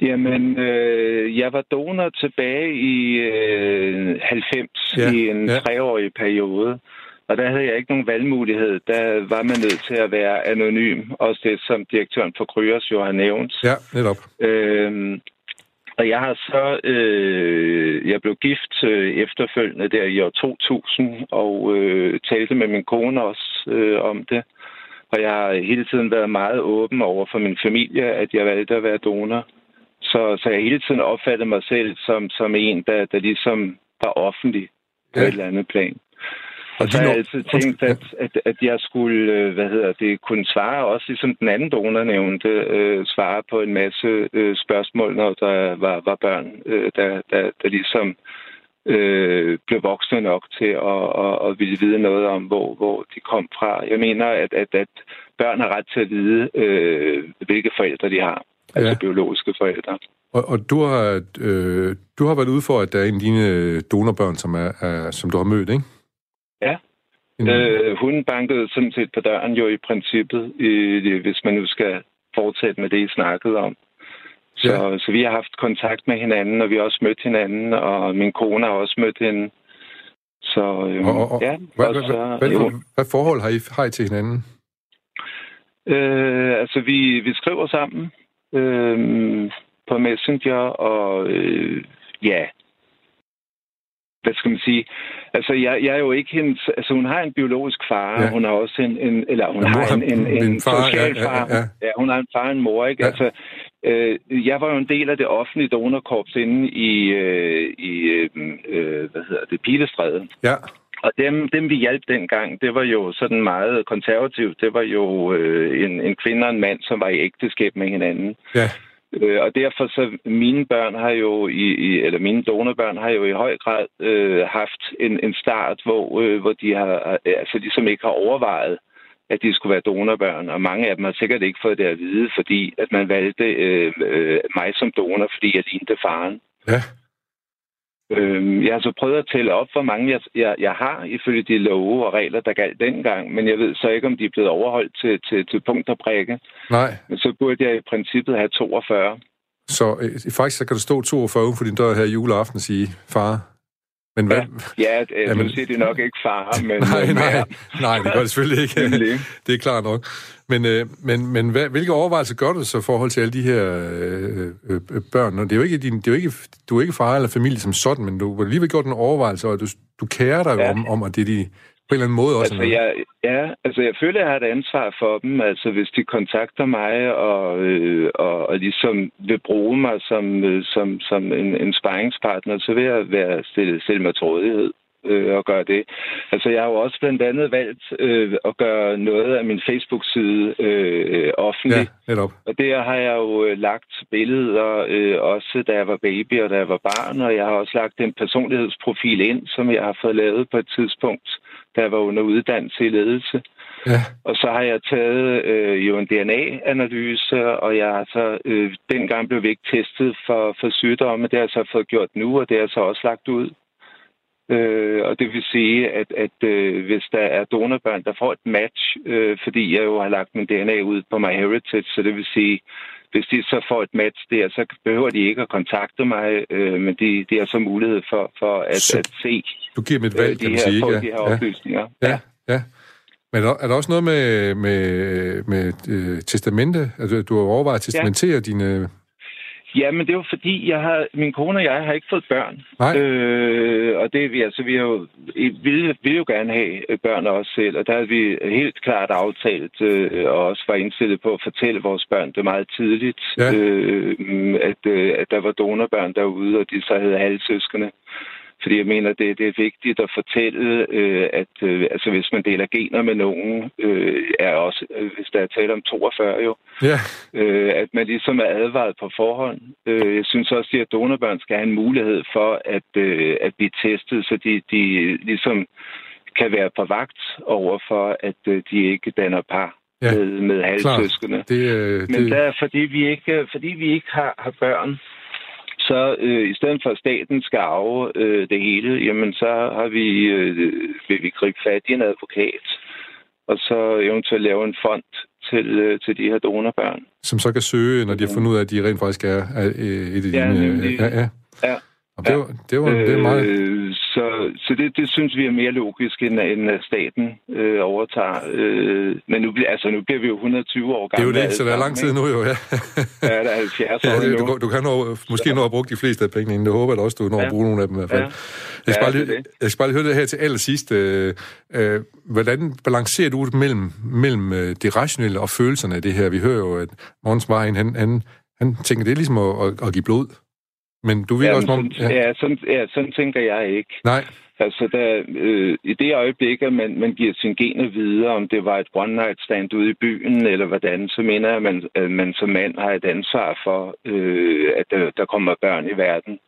Jamen, øh, jeg var donor tilbage i øh, 90 ja, i en ja. treårig periode. Og der havde jeg ikke nogen valgmulighed. Der var man nødt til at være anonym. Også det, som direktøren for Kryos jo har nævnt. Ja, netop. Øhm, og jeg har så... Øh, jeg blev gift øh, efterfølgende der i år 2000, og øh, talte med min kone også øh, om det. Og jeg har hele tiden været meget åben over for min familie, at jeg valgte at være donor. Så, så jeg hele tiden opfattede mig selv som, som en, der, der ligesom var offentlig på ja. et eller andet plan. Og så har jeg altid tænkt, at, at, at jeg skulle, øh, hvad hedder det, kunne svare også, ligesom den anden donor nævnte, øh, svare på en masse øh, spørgsmål, når der var, var børn, øh, der, der, der ligesom øh, blev voksne nok til at, at, at ville vide noget om, hvor, hvor de kom fra. Jeg mener, at, at, at børn har ret til at vide, øh, hvilke forældre de har, ja. altså biologiske forældre. Og, og du, har, øh, du har været ude for, at der er en af dine donorbørn, som, er, er, som du har mødt, ikke? Ja. Mm. Øh, hun bankede sådan set på døren jo i princippet, i, hvis man nu skal fortsætte med det, I snakkede om. Så, ja. så vi har haft kontakt med hinanden, og vi har også mødt hinanden, og min kone har også mødt hende. Så øhm, og, og, ja. Hvad, og så, hvad, hvad, hvad forhold har I, har I til hinanden? Øh, altså, vi, vi skriver sammen øh, på Messenger, og øh, ja, hvad skal man sige? Altså, jeg, jeg er jo ikke hendes... Altså, hun har en biologisk far, ja. hun har også en... en eller hun ja, har en, en, en, en far, social ja, far. Ja, ja. ja, hun har en far og en mor, ikke? Ja. Altså, øh, jeg var jo en del af det offentlige donorkorps inde i, øh, i øh, hvad hedder det, Pilestræde. Ja. Og dem, dem vi hjalp dengang, det var jo sådan meget konservativt. Det var jo øh, en, en kvinde og en mand, som var i ægteskab med hinanden. Ja. Øh, og derfor så mine børn har jo i, i eller mine donorbørn har jo i høj grad øh, haft en, en start, hvor øh, hvor de har altså ligesom ikke har overvejet at de skulle være donorbørn, og mange af dem har sikkert ikke fået det at vide, fordi at man valgte øh, øh, mig som donor, fordi jeg lignede faren. Ja. Øhm, jeg har så prøvet at tælle op, hvor mange jeg, jeg, jeg har ifølge de love og regler, der galt dengang, men jeg ved så ikke, om de er blevet overholdt til, til, til punkt og prikke. Nej. Men så burde jeg i princippet have 42. Så øh, faktisk så kan der stå 42 for din dør her juleaften og sige, far, men hvad? Ja, ja, ja nu siger de nok ikke far, men... nej, nej, nej, det gør det selvfølgelig ikke. det er klart nok. Men, øh, men, men hvad, hvilke overvejelser gør du så i forhold til alle de her øh, øh, øh børn? Og det er jo ikke din, det er jo ikke, du er ikke far eller familie som sådan, men du har alligevel gjort en overvejelse, og du, du kærer dig ja. om, om, at det er de, en eller anden måde også. Altså, jeg, ja, altså jeg føler, at jeg har et ansvar for dem. Altså hvis de kontakter mig og, øh, og, og ligesom vil bruge mig som, øh, som, som en, en sparringspartner, så vil jeg være stille, stille mig til rådighed øh, at gøre det. Altså, jeg har jo også blandt andet valgt øh, at gøre noget af min Facebook-side øh, offentlig. Ja, netop. Og der har jeg jo øh, lagt billeder, øh, også da jeg var baby og da jeg var barn, og jeg har også lagt en personlighedsprofil ind, som jeg har fået lavet på et tidspunkt, jeg var under uddannelse i ledelse. Ja. Og så har jeg taget øh, jo en DNA-analyse, og jeg har så øh, dengang blev vi ikke testet for, for sygdomme. Det har jeg så fået gjort nu, og det har jeg så også lagt ud. Øh, og det vil sige, at, at øh, hvis der er donorbørn, der får et match, øh, fordi jeg jo har lagt min DNA ud på MyHeritage, så det vil sige, hvis de så får et match der, så behøver de ikke at kontakte mig, øh, men de, de har så mulighed for, for at, Så at se Du giver dem et valg, øh, de kan her, sige, ikke? de her Ja. oplysninger. Ja, ja. Men er der, er der også noget med, med, med øh, testamente? Altså, du har overvejet at testamentere ja. dine... Ja, men det er jo fordi, jeg har, min kone og jeg har ikke fået børn. Nej. Øh, og det vi, altså, vi har jo, vi vil, jo gerne have børn også selv, og der har vi helt klart aftalt, øh, og også var indstillet på at fortælle vores børn det meget tidligt, Ja. øh, at, øh, at der var donorbørn derude, og de så havde halvsøskende. Fordi jeg mener, det, det er vigtigt at fortælle, øh, at øh, altså, hvis man deler gener med nogen, øh, er også, øh, hvis der er tale om 42 jo, Ja, øh, at man ligesom er advaret på forhånd. Øh, jeg synes også, at donorbørn skal have en mulighed for at, øh, at blive testet, så de, de ligesom kan være på vagt over for, at øh, de ikke danner par Ja, med, med halvsøskende. det, øh, Men det, der, fordi vi ikke, fordi vi ikke har, har børn, så øh, i stedet for at staten skal arve øh, det hele, jamen så har vi, øh, vil vi gribe fat i en advokat, og så eventuelt lave en fond til, øh, til de her donorbørn. som så kan søge, når de har fundet ud af, at de rent faktisk er, er øh, et af Ja, dine... ja, ja. Ja. Og det, var, det, var, det er meget... Øh, så så det, det synes vi er mere logisk, end, end at staten øh, overtager. Øh, men nu, altså, nu bliver vi jo 120 år Det er jo gamle. det, så der er lang tid nu jo, ja. Ja, der er 70 ja år det, du, du kan nå, måske nå at bruge de fleste af pengene inden. Det håber jeg også, du når at Ja. bruge nogle af dem i hvert fald. Ja. Jeg, skal Ja, bare, det lige- jeg skal bare lige høre det her til allersidst. Øh, øh, hvordan balancerer du det mellem, mellem øh, det rationelle og følelserne af det her? Vi hører jo, at Måns Vejen, han, han, han tænker, det er ligesom at, at, at give blod. Men du Ja, også, men om... sådan, ja. sådan, ja, sådan tænker jeg ikke. Nej, Altså, der, øh, i det øjeblik, at man, man giver sin gener videre, om det var et one-night stand ude i byen, eller hvordan, så mener jeg, at man, at man som mand har et ansvar for, øh, at der, der kommer børn i verden.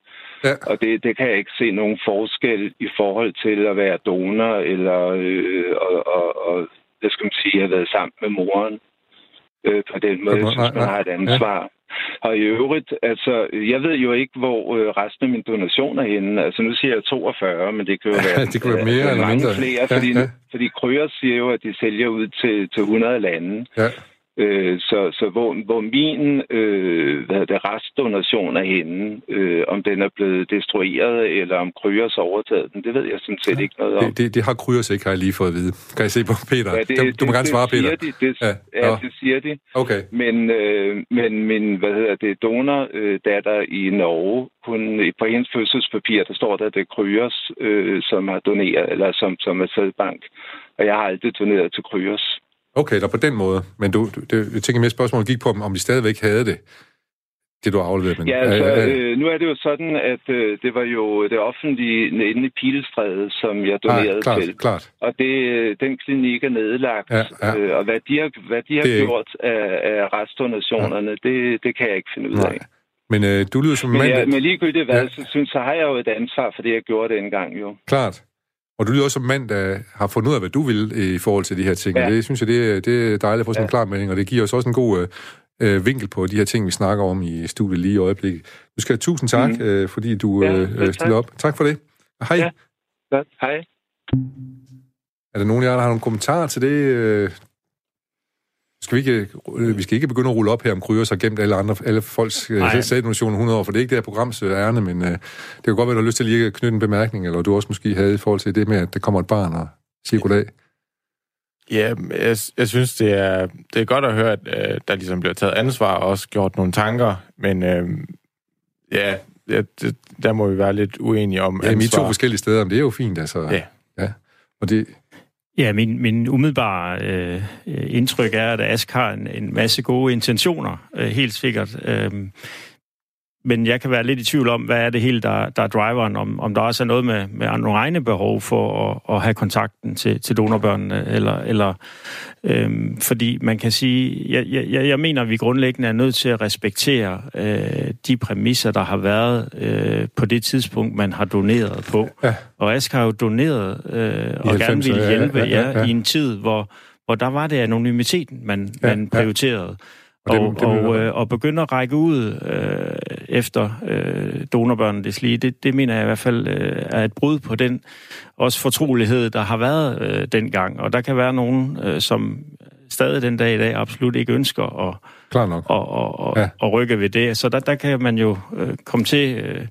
Ja. Og det, det kan jeg ikke se nogen forskel i forhold til at være donor, eller øh, og, og, og, hvad skal man sige, have været sammen med moren. Øh, på den måde, jeg synes, man har et ansvar. Ja. Og i øvrigt, altså, jeg ved jo ikke, hvor øh, resten af min donation er henne. Altså, nu siger jeg 42, men det kan jo Ja, være, det kunne være mere øh, eller mange mindre. flere, Ja, fordi, ja. fordi Kryer siger jo, at de sælger ud til, til 100 lande. ja. Øh, så så hvor, hvor min øh, hvad det, restdonation er henne, øh, om den er blevet destrueret, eller om Kryers overtaget den, det ved jeg sådan set ikke noget om. Det, det, det har Kryers ikke, har jeg lige fået at vide. Kan jeg se på Peter? Ja, det, du må gerne svare, det Peter. De, det, Ja, ja, ja, det siger de. Okay. Men, øh, men min, hvad hedder det, donor øh, datter i Norge, hun, på hendes fødselspapir, der står der, at det er Kryers, øh, som har doneret, eller som, som er sædbank. Og jeg har aldrig doneret til Kryers. Okay, der på den måde. Men du, du det, jeg tænker mere spørgsmålet gik på, om, de stadigvæk havde det, det du. Men, Ja, altså, øh, nu er det jo sådan, at øh, det var jo det offentlige inde i Pilestræde, som jeg donerede ah, klart, til. klart. Og det, øh, den klinik er nedlagt. Ja, ja. Øh, og hvad de har, hvad de har Det gjort af, af restdonationerne, det, det kan jeg ikke finde ud Nej. af. Men øh, du lyder som en Men, mand, jeg, der- men ligegyldigt hvad, Ja. ja. så synes så har jeg jo et ansvar for det, jeg gjorde dengang jo. klart. Og du lyder også som mand, der har fundet ud af, hvad du vil øh, i forhold til de her ting. Ja. Ja. Det synes jeg, det, er- det er dejligt at få sådan en klar melding, og det giver os også en god øh, øh, vinkel på de her ting, vi snakker om i studiet lige i øjeblikket. Du skal have tusind tak, mm. øh, fordi du Ja, øh, øh, stiller op. Tak for det. Hej. Ja. Hej. Er der nogen af jer, der har nogle kommentarer til det? Skal vi, ikke, øh, vi skal ikke begynde at rulle op her om Kryos har gemt alle, andre, alle folks øh, sæddonationer 100 år, for det er ikke det her programs ærne, men øh, det kan godt være, du har lyst til lige at knytte en bemærkning, eller du også måske havde i forhold til det med, at der kommer et barn og siger goddag. Ja, jeg, jeg synes, det er, det er godt at høre, at øh, der ligesom bliver taget ansvar og også gjort nogle tanker, men øh, ja, ja det, der må vi være lidt uenige om Ja, vi er ansvar. to forskellige steder, men det er jo fint, altså. Ja. ja. Og det, Ja, min, min umiddelbare øh, indtryk er, at Ask har en, en masse gode intentioner, øh, helt sikkert. Øh, men jeg kan være lidt i tvivl om, hvad er det hele, der, der er driveren, om, om der også er noget med, med nogle egne behov for at, at have kontakten til, til donorbørnene, eller, eller øhm, fordi man kan sige, jeg, jeg, jeg mener, at vi grundlæggende er nødt til at respektere øh, de præmisser, der har været øh, på det tidspunkt, man har doneret på. Ja. Og Ask har jo doneret øh, og gerne 90'erne, ville ja, hjælpe ja, ja, ja. i en tid, hvor, hvor der var det anonymiteten, man, Ja, man ja. prioriterede. Og Og, det- og, øh, og begynde at række ud øh, efter øh, donorbørnene, det, lige, det, det mener jeg i hvert fald øh, er et brud på den også fortrolighed, der har været øh, dengang. Og der kan være nogen, øh, som stadig den dag i dag absolut ikke ønsker at, Klar nok. at, at, Ja. at, at rykke ved det. Så der, der kan man jo øh, komme til øh,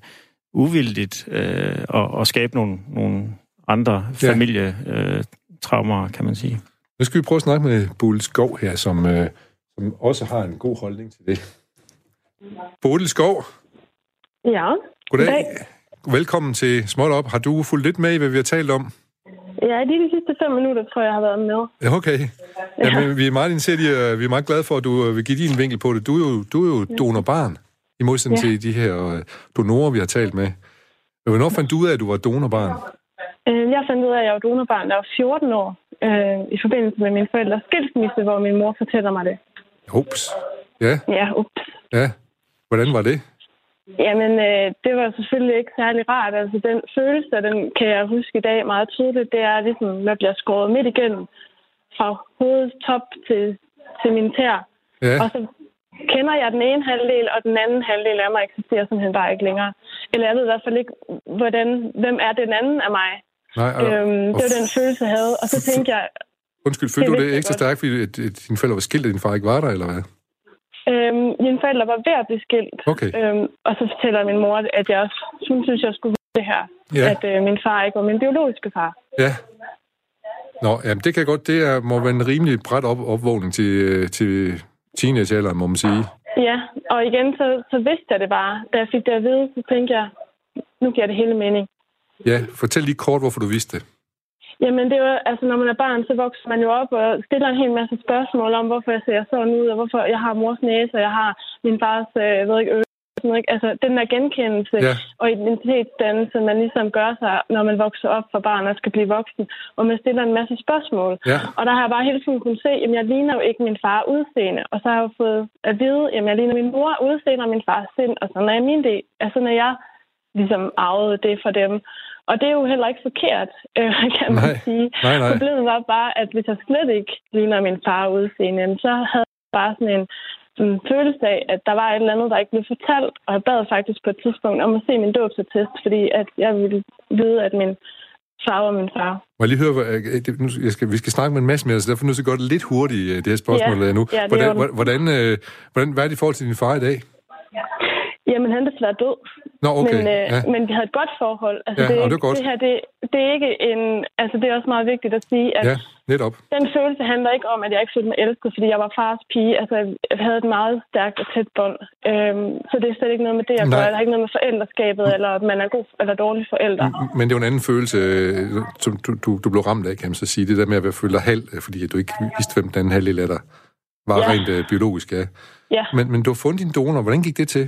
uvildigt øh, og, og skabe nogle, nogle andre Ja. familietraumer, øh, traumer, kan man sige. Nu skal vi prøve at snakke med Bodil Skov her, som, øh, som også har en god holdning til det. Bodil Skov, Ja. goddag. Goddag. Velkommen til Småt Op. Har du fulgt lidt med i, hvad vi har talt om? Ja, lige de sidste fem minutter, tror jeg, jeg har været med. Ja, okay. Jamen, vi er meget interesseret i, øh, vi er meget glade for, at du øh, vil give din vinkel på det. Du er jo, du er jo donorbarn, i modsætning Ja. til de her øh, donorer, vi har talt med. Men Hvornår fandt du ud af, at du var donorbarn? Jeg fandt ud af, at jeg var donorbarn, da jeg var 14 år, øh, i forbindelse med min forældres skilsmisse, hvor min mor fortæller mig det. Ups. Ja, Ja, ups. ja. Hvordan var det? Jamen, øh, det var selvfølgelig ikke særlig rart. Altså, den følelse, den kan jeg huske i dag meget tydeligt, det er ligesom, jeg bliver skåret midt igennem fra hovedets top til, til min tær. Ja, Og så kender jeg den ene halvdel, og den anden halvdel af mig eksisterer simpelthen bare ikke længere. Eller jeg ved i hvert fald ikke, hvordan, hvem er den anden af mig. nej. Og, Øhm, det var den følelse, jeg havde. Og så tænkte jeg, undskyld, følte det du det ekstra godt. stærkt, fordi at, at dine forældre var skilt, og din far ikke var der, eller hvad? øhm, mine forældre var ved at blive skilt. Okay. Øhm, og så fortæller min mor, at jeg også hun synes, jeg skulle vide det her. Ja. At øh, min far ikke var min biologiske far. Ja. Nå, jamen det kan godt, det er, må være en rimelig bræt op, opvågning til, øh, til teenagealderen, må man sige. Ja, og igen, så, så vidste jeg det bare. Da jeg fik det at vide, så tænkte jeg, nu giver det hele mening. Ja, fortæl lige kort, hvorfor du vidste det. Jamen, det var, altså, når man er barn, så vokser man jo op og stiller en hel masse spørgsmål om, hvorfor jeg ser sådan ud, og hvorfor jeg har mors næse, og jeg har min fars, øh, ved ikke, øre. sådan noget, ikke? Altså, den der genkendelse Ja. og identitetsdannelse, man ligesom gør sig, når man vokser op for barn og skal blive voksen, og man stiller en masse spørgsmål. Ja. Og der har jeg bare hele tiden kunnet se, at jeg ligner jo ikke min far udseende. Og så har jeg jo fået at vide, at jeg ligner min mor udseende og min fars sind, og sådan er min del. Altså, når jeg ligesom arvede det for dem. Og det er jo heller ikke forkert, øh, kan man Nej. sige. Nej, nej. Problemet var bare, at hvis jeg slet ikke ligner min far udseende, så havde jeg bare sådan en, en følelse af, at der var et eller andet, der ikke blev fortalt. Og jeg bad faktisk på et tidspunkt om at se min dåbsattest, fordi at jeg ville vide, at min far var min far. Må jeg lige høre, øh, jeg skal, vi skal snakke med en masse mere, så derfor er nødt til at lidt hurtigt, øh, det her spørgsmål Ja. nu. Ja, det hvordan, er det. hvordan, øh, hvordan, hvad er det i forhold til din far i dag? Jamen, han er desværre død. Nå, okay. Men, øh, ja. men vi havde et godt forhold. Altså, Ja, det, er og det er godt. det her, det, det er ikke en... Altså, det er også meget vigtigt at sige, at ja, netop. den følelse handler ikke om, at jeg ikke følte mig elsket, fordi jeg var fars pige. Altså, jeg havde et meget stærkt og tæt bånd. Øhm, så det er slet ikke noget med det, jeg Nej. gør. Det har ikke noget med forældreskabet, eller at man er god eller dårlig forælder. Men det er jo en anden følelse, øh, som du, du, du blev ramt af, kan man så sige. Det der med at være følt halv, øh, fordi at du ikke vidste, hvem den anden halvdel af dig var Ja. rent øh, biologisk, ja. Ja. Men, men du har fundet din donor. Hvordan gik det til?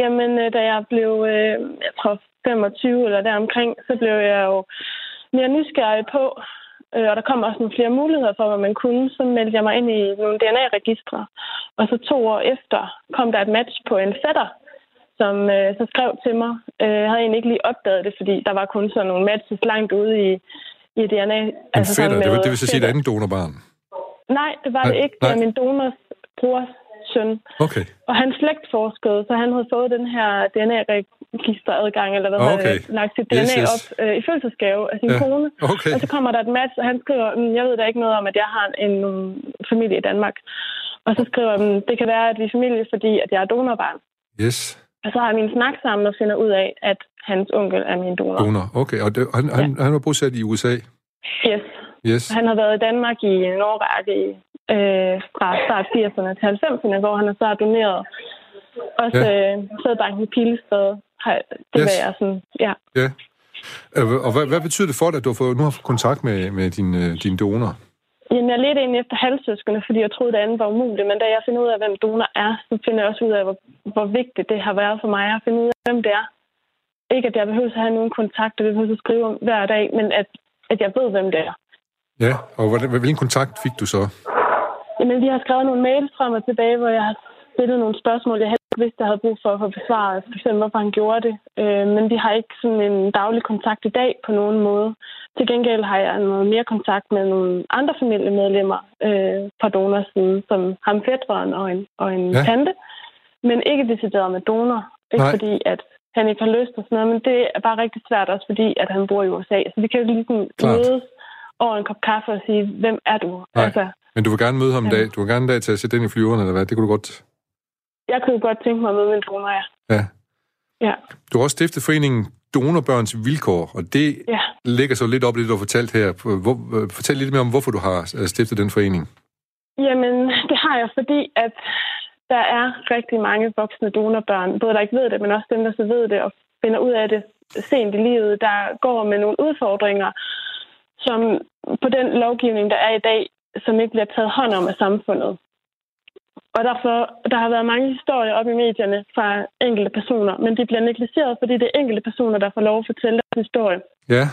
Jamen, øh, da jeg blev, øh, jeg tror 25 eller deromkring, så blev jeg jo mere nysgerrig på, øh, og der kom også nogle flere muligheder for, hvad man kunne. Så meldte jeg mig ind i nogle DNA-registre. Og så to år efter kom der et match på en fætter, som øh, så skrev til mig. Øh, jeg havde egentlig ikke lige opdaget det, fordi der var kun sådan nogle matches langt ude i, i DNA. En altså fætter, det, vil, med det vil så sige et andet donorbarn. Nej, det var Nej, det ikke. Det var min donors brors søn. Okay. Og han slægtforskede, så han havde fået den her DNA-registeradgang, eller hvad Okay. okay. lagt sit Yes, DNA yes. op øh, i fødselsgave af sin Ja. kone. Okay. Og så kommer der et match, og han skriver, "Mm, jeg ved da ikke noget om, at jeg har en, en familie i Danmark. Og så skriver han, det kan være, at vi er familie, fordi at jeg er donorbarn. Yes. Og så har min snak sammen og finder ud af, at hans onkel er min donor. Donor. Okay. Og det, han, han, han var bosat i USA. Yes. Yes. Han har været i Danmark i en årrække i, øh, fra start 80'erne til 90'erne, hvor han så har doneret også Ja. øh, sædbanken. Har- Det Yes. var jeg sådan, ja. Ja. Øh, Og hvad, hvad betyder det for dig, at du har fået, nu har fået kontakt med, med din, øh, din donor? Jamen, jeg ledte egentlig efter halvsøskende, fordi jeg troede, det andet var umuligt. Men da jeg finder ud af, hvem donor er, så finder jeg også ud af, hvor, hvor vigtigt det har været for mig at finde ud af, hvem det er. Ikke, at jeg behøver at have nogen kontakt, og det behøver at skrive om hver dag, men at, at jeg ved, hvem det er. Ja, og hvordan, hvilken kontakt fik du så? Jamen, vi har skrevet nogle mails frem og tilbage, hvor jeg har stillet nogle spørgsmål, jeg helst ikke vidste, jeg havde brug for at få besvaret. For eksempel, hvorfor han gjorde det. Øh, men vi har ikke sådan en daglig kontakt i dag på nogen måde. Til gengæld har jeg noget mere kontakt med nogle andre familiemedlemmer øh, fra donors side, som ham fætteren og en, og en Ja. tante. Men ikke decideret med donor. Ikke Nej. fordi, at han ikke har lyst og sådan noget, men det er bare rigtig svært også, fordi at han bor i USA. Så vi kan jo ligesom Klart. mødes over en kop kaffe og sige, hvem er du? Nej. Altså, Men du vil gerne møde ham en Ja. dag. Du vil gerne en dag til at sætte ind i flyveren, eller hvad? Det kunne du godt... Jeg kunne godt tænke mig at møde min donor, ja. Ja. Ja, Du har også stiftet foreningen Donorbørns Vilkår, og det ja. ligger så lidt op i det, du har fortalt her. Hvor, fortæl lidt mere om, hvorfor du har øh, stiftet den forening. Jamen, det har jeg, fordi at der er rigtig mange voksne donorbørn, både der ikke ved det, men også dem, der så ved det og finder ud af det sent i livet, der går med nogle udfordringer, som på den lovgivning, der er i dag, som ikke bliver taget hånd om af samfundet. Og derfor, der har været mange historier op i medierne fra enkelte personer, men de bliver negligeret, fordi det er enkelte personer, der får lov at fortælle deres historie. Ja,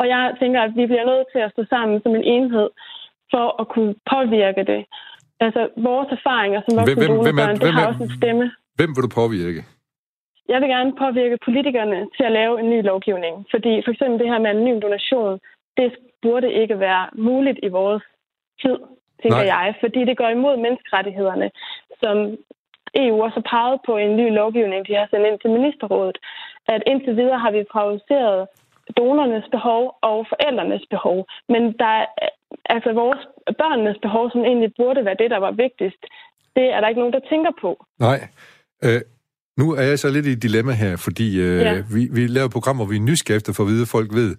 Og jeg tænker, at vi bliver nødt til at stå sammen som en enhed for at kunne påvirke det. Altså, vores erfaringer som voksne Hvem- hvem- hvem det har også en stemme. hvem vil du påvirke? Jeg vil gerne påvirke politikerne til at lave en ny lovgivning. Fordi for eksempel det her med anonym donation, det burde ikke være muligt i vores tid, tænker Nej. Jeg. Fordi det går imod menneskerettighederne, som EU også har peget på en ny lovgivning, de har sendt ind til ministerrådet. At indtil videre har vi prioriteret donornes behov og forældrenes behov. Men der er altså vores børnenes behov, som egentlig burde være det, der var vigtigst. Det er der ikke nogen, der tænker på. Nej. Øh, nu er jeg så lidt i et dilemma her, fordi øh, ja. Ja. vi, vi laver et program, hvor vi er nysgerrige efter for at vide, at folk ved.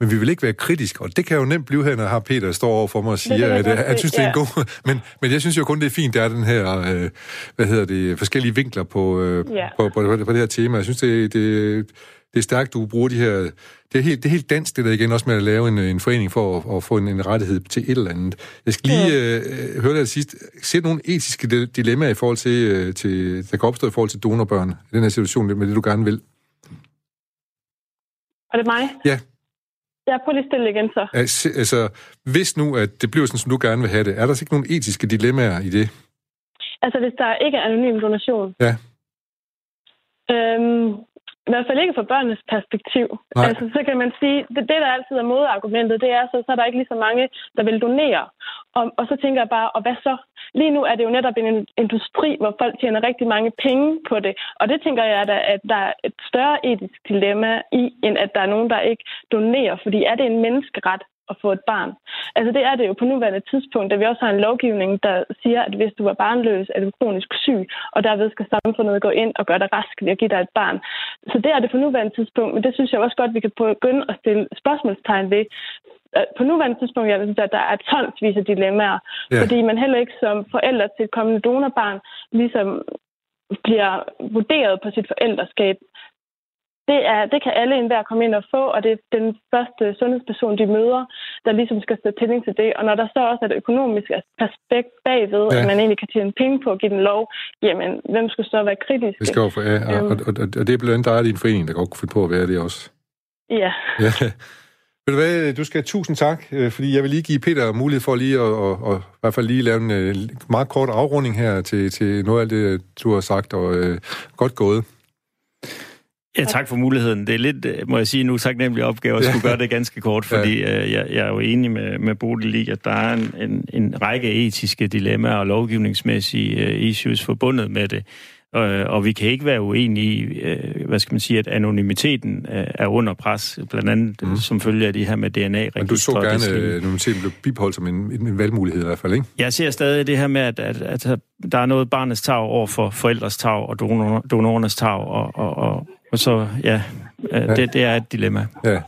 Men vi vil ikke være kritiske, og det kan jo nemt blive her, når jeg har Peter står over for mig og siger, at øh, han synes, det er en god... Men, men jeg synes jo kun, det er fint, der er den her, øh, hvad hedder det, forskellige vinkler på, øh, Ja. på, på, på, på det her tema. Jeg synes, det, det, det er stærkt, du bruger de her... Det er helt, det er helt dansk, det der igen, også med at lave en, en forening for at, at få en, en rettighed til et eller andet. Jeg skal lige øh, høre dig sidst. Ser nogle etiske di- dilemmaer i forhold til, øh, til, der kan opstå i forhold til donorbørn i den her situation, med det du gerne vil? Og det er mig? Ja. Jeg prøver lige stille igen så. Altså, hvis nu, at det bliver sådan, som du gerne vil have det, er der så ikke nogle etiske dilemmaer i det? Altså, hvis der ikke er anonym donation. Ja. Øhm, I hvert fald ikke fra børnenes perspektiv. Nej. Altså, så kan man sige, det, det der altid er modargumentet, det er, så, så er der ikke lige så mange, der vil donere. Og, og så tænker jeg bare, og hvad så? Lige nu er det jo netop en industri, hvor folk tjener rigtig mange penge på det. Og det tænker jeg, der, at der er et større etisk dilemma i, end at der er nogen, der ikke donerer. Fordi er det en menneskeret at få et barn? Altså det er det jo på nuværende tidspunkt, da vi også har en lovgivning, der siger, at hvis du er barnløs, er du kronisk syg, og derved skal samfundet gå ind og gøre dig rask ved at give dig et barn. Så det er det på nuværende tidspunkt, men det synes jeg også godt, vi kan begynde at stille spørgsmålstegn ved. Øh, På nuværende tidspunkt, jeg synes, at der er tonsvis af dilemmaer, ja. fordi man heller ikke som forældre til et kommende donorbarn ligesom bliver vurderet på sit forældreskab. Det, er, det kan alle enhver komme ind og få, og det er den første sundhedsperson, de møder, der ligesom skal tage stilling til det. Og når der så også er et økonomisk aspekt bagved, Ja. at man egentlig kan tjene penge på at give den lov, jamen, hvem skulle så være kritisk? Det skal jo for, ja, og, Øhm. og, og, og det er blandt andet dig og din forening, der godt kunne finde på at være det også. Ja. Ja. Ved du hvad, du skal tusind tak, øh, fordi jeg vil lige give Peter mulighed for lige at, at, at, i hvert fald lige lave en øh, meget kort afrunding her til, til noget af det, du har sagt, og øh, godt gået. Ja, tak for muligheden. Det er lidt, øh, må jeg sige, en utaknemmelig opgave at skulle gøre det ganske kort, fordi øh, jeg, jeg er jo enig med, med Bodil i, at der er en, en, en række etiske dilemmaer og lovgivningsmæssige øh, issues forbundet med det. Øh, og vi kan ikke være uenige i, øh, hvad skal man sige, at anonymiteten øh, er under pres, blandt andet mm. som følge af de her med DNA-registre. Men du så og gerne, at anonymiteten blev bibeholdt som en, en, en valgmulighed i hvert fald, ikke? Jeg ser stadig det her med, at, at, at der er noget barnets tag over for forældres tag og donor, donorernes tag, og, og, og, og så, ja, ja. Det, det er et dilemma. Ja.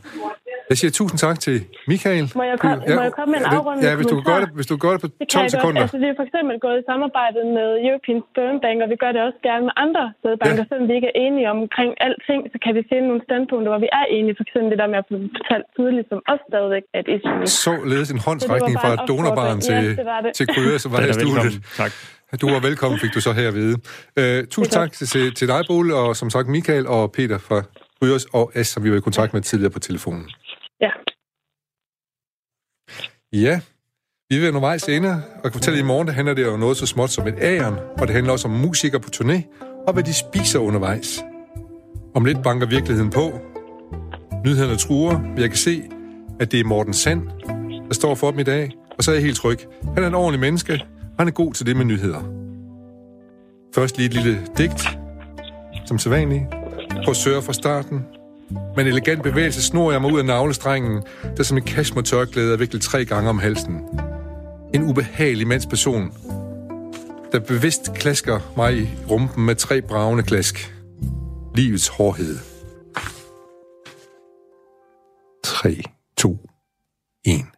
Jeg siger tusind tak til Michael. Må jeg, kom, må jeg komme med en afrundende Ja, hvis du, gøre det, hvis du gøre det på Det 12 kan jeg godt. sekunder. Altså, vi har for eksempel gået i samarbejde med European Sperm Bank, og vi gør det også gerne med andre sædbanker, Ja. ja. selvom vi ikke er enige omkring alting, så kan vi finde nogle standpunkter, hvor vi er enige. For eksempel det der med at blive fortalt tydeligt, som også stadigvæk er et issue. Således en håndsrækning fra var et bare en donorbarn til. Ja, det var det. til Kryer, som var her i studiet. Tak. Du var velkommen, fik du så her at vide. Uh, tusind tak til, til dig, Bole, og som sagt Michael og Peter fra Ryers og S, som vi var i kontakt med tidligere på telefonen. Ja. Ja, vi vil nogle vej senere, og kan fortælle, at i morgen der handler det jo noget så småt som et æren, og det handler også om musikere på turné, og hvad de spiser undervejs. Om lidt banker virkeligheden på. Nyhederne truer, men jeg kan se, at det er Morten Sand, der står for dem i dag, og så er jeg helt tryg. Han er en ordentlig menneske, han er god til det med nyheder. Først lige et lille digt, som sædvanligt. Prøv fra starten. Med en elegant bevægelse snor jeg mig ud af navlestrengen, der som en kashmir-tørklæde er viklet tre gange om halsen. En ubehagelig mandsperson, der bevidst klasker mig i rumpen med tre bravende klask. Livets hårdhed. 3, 2, 1.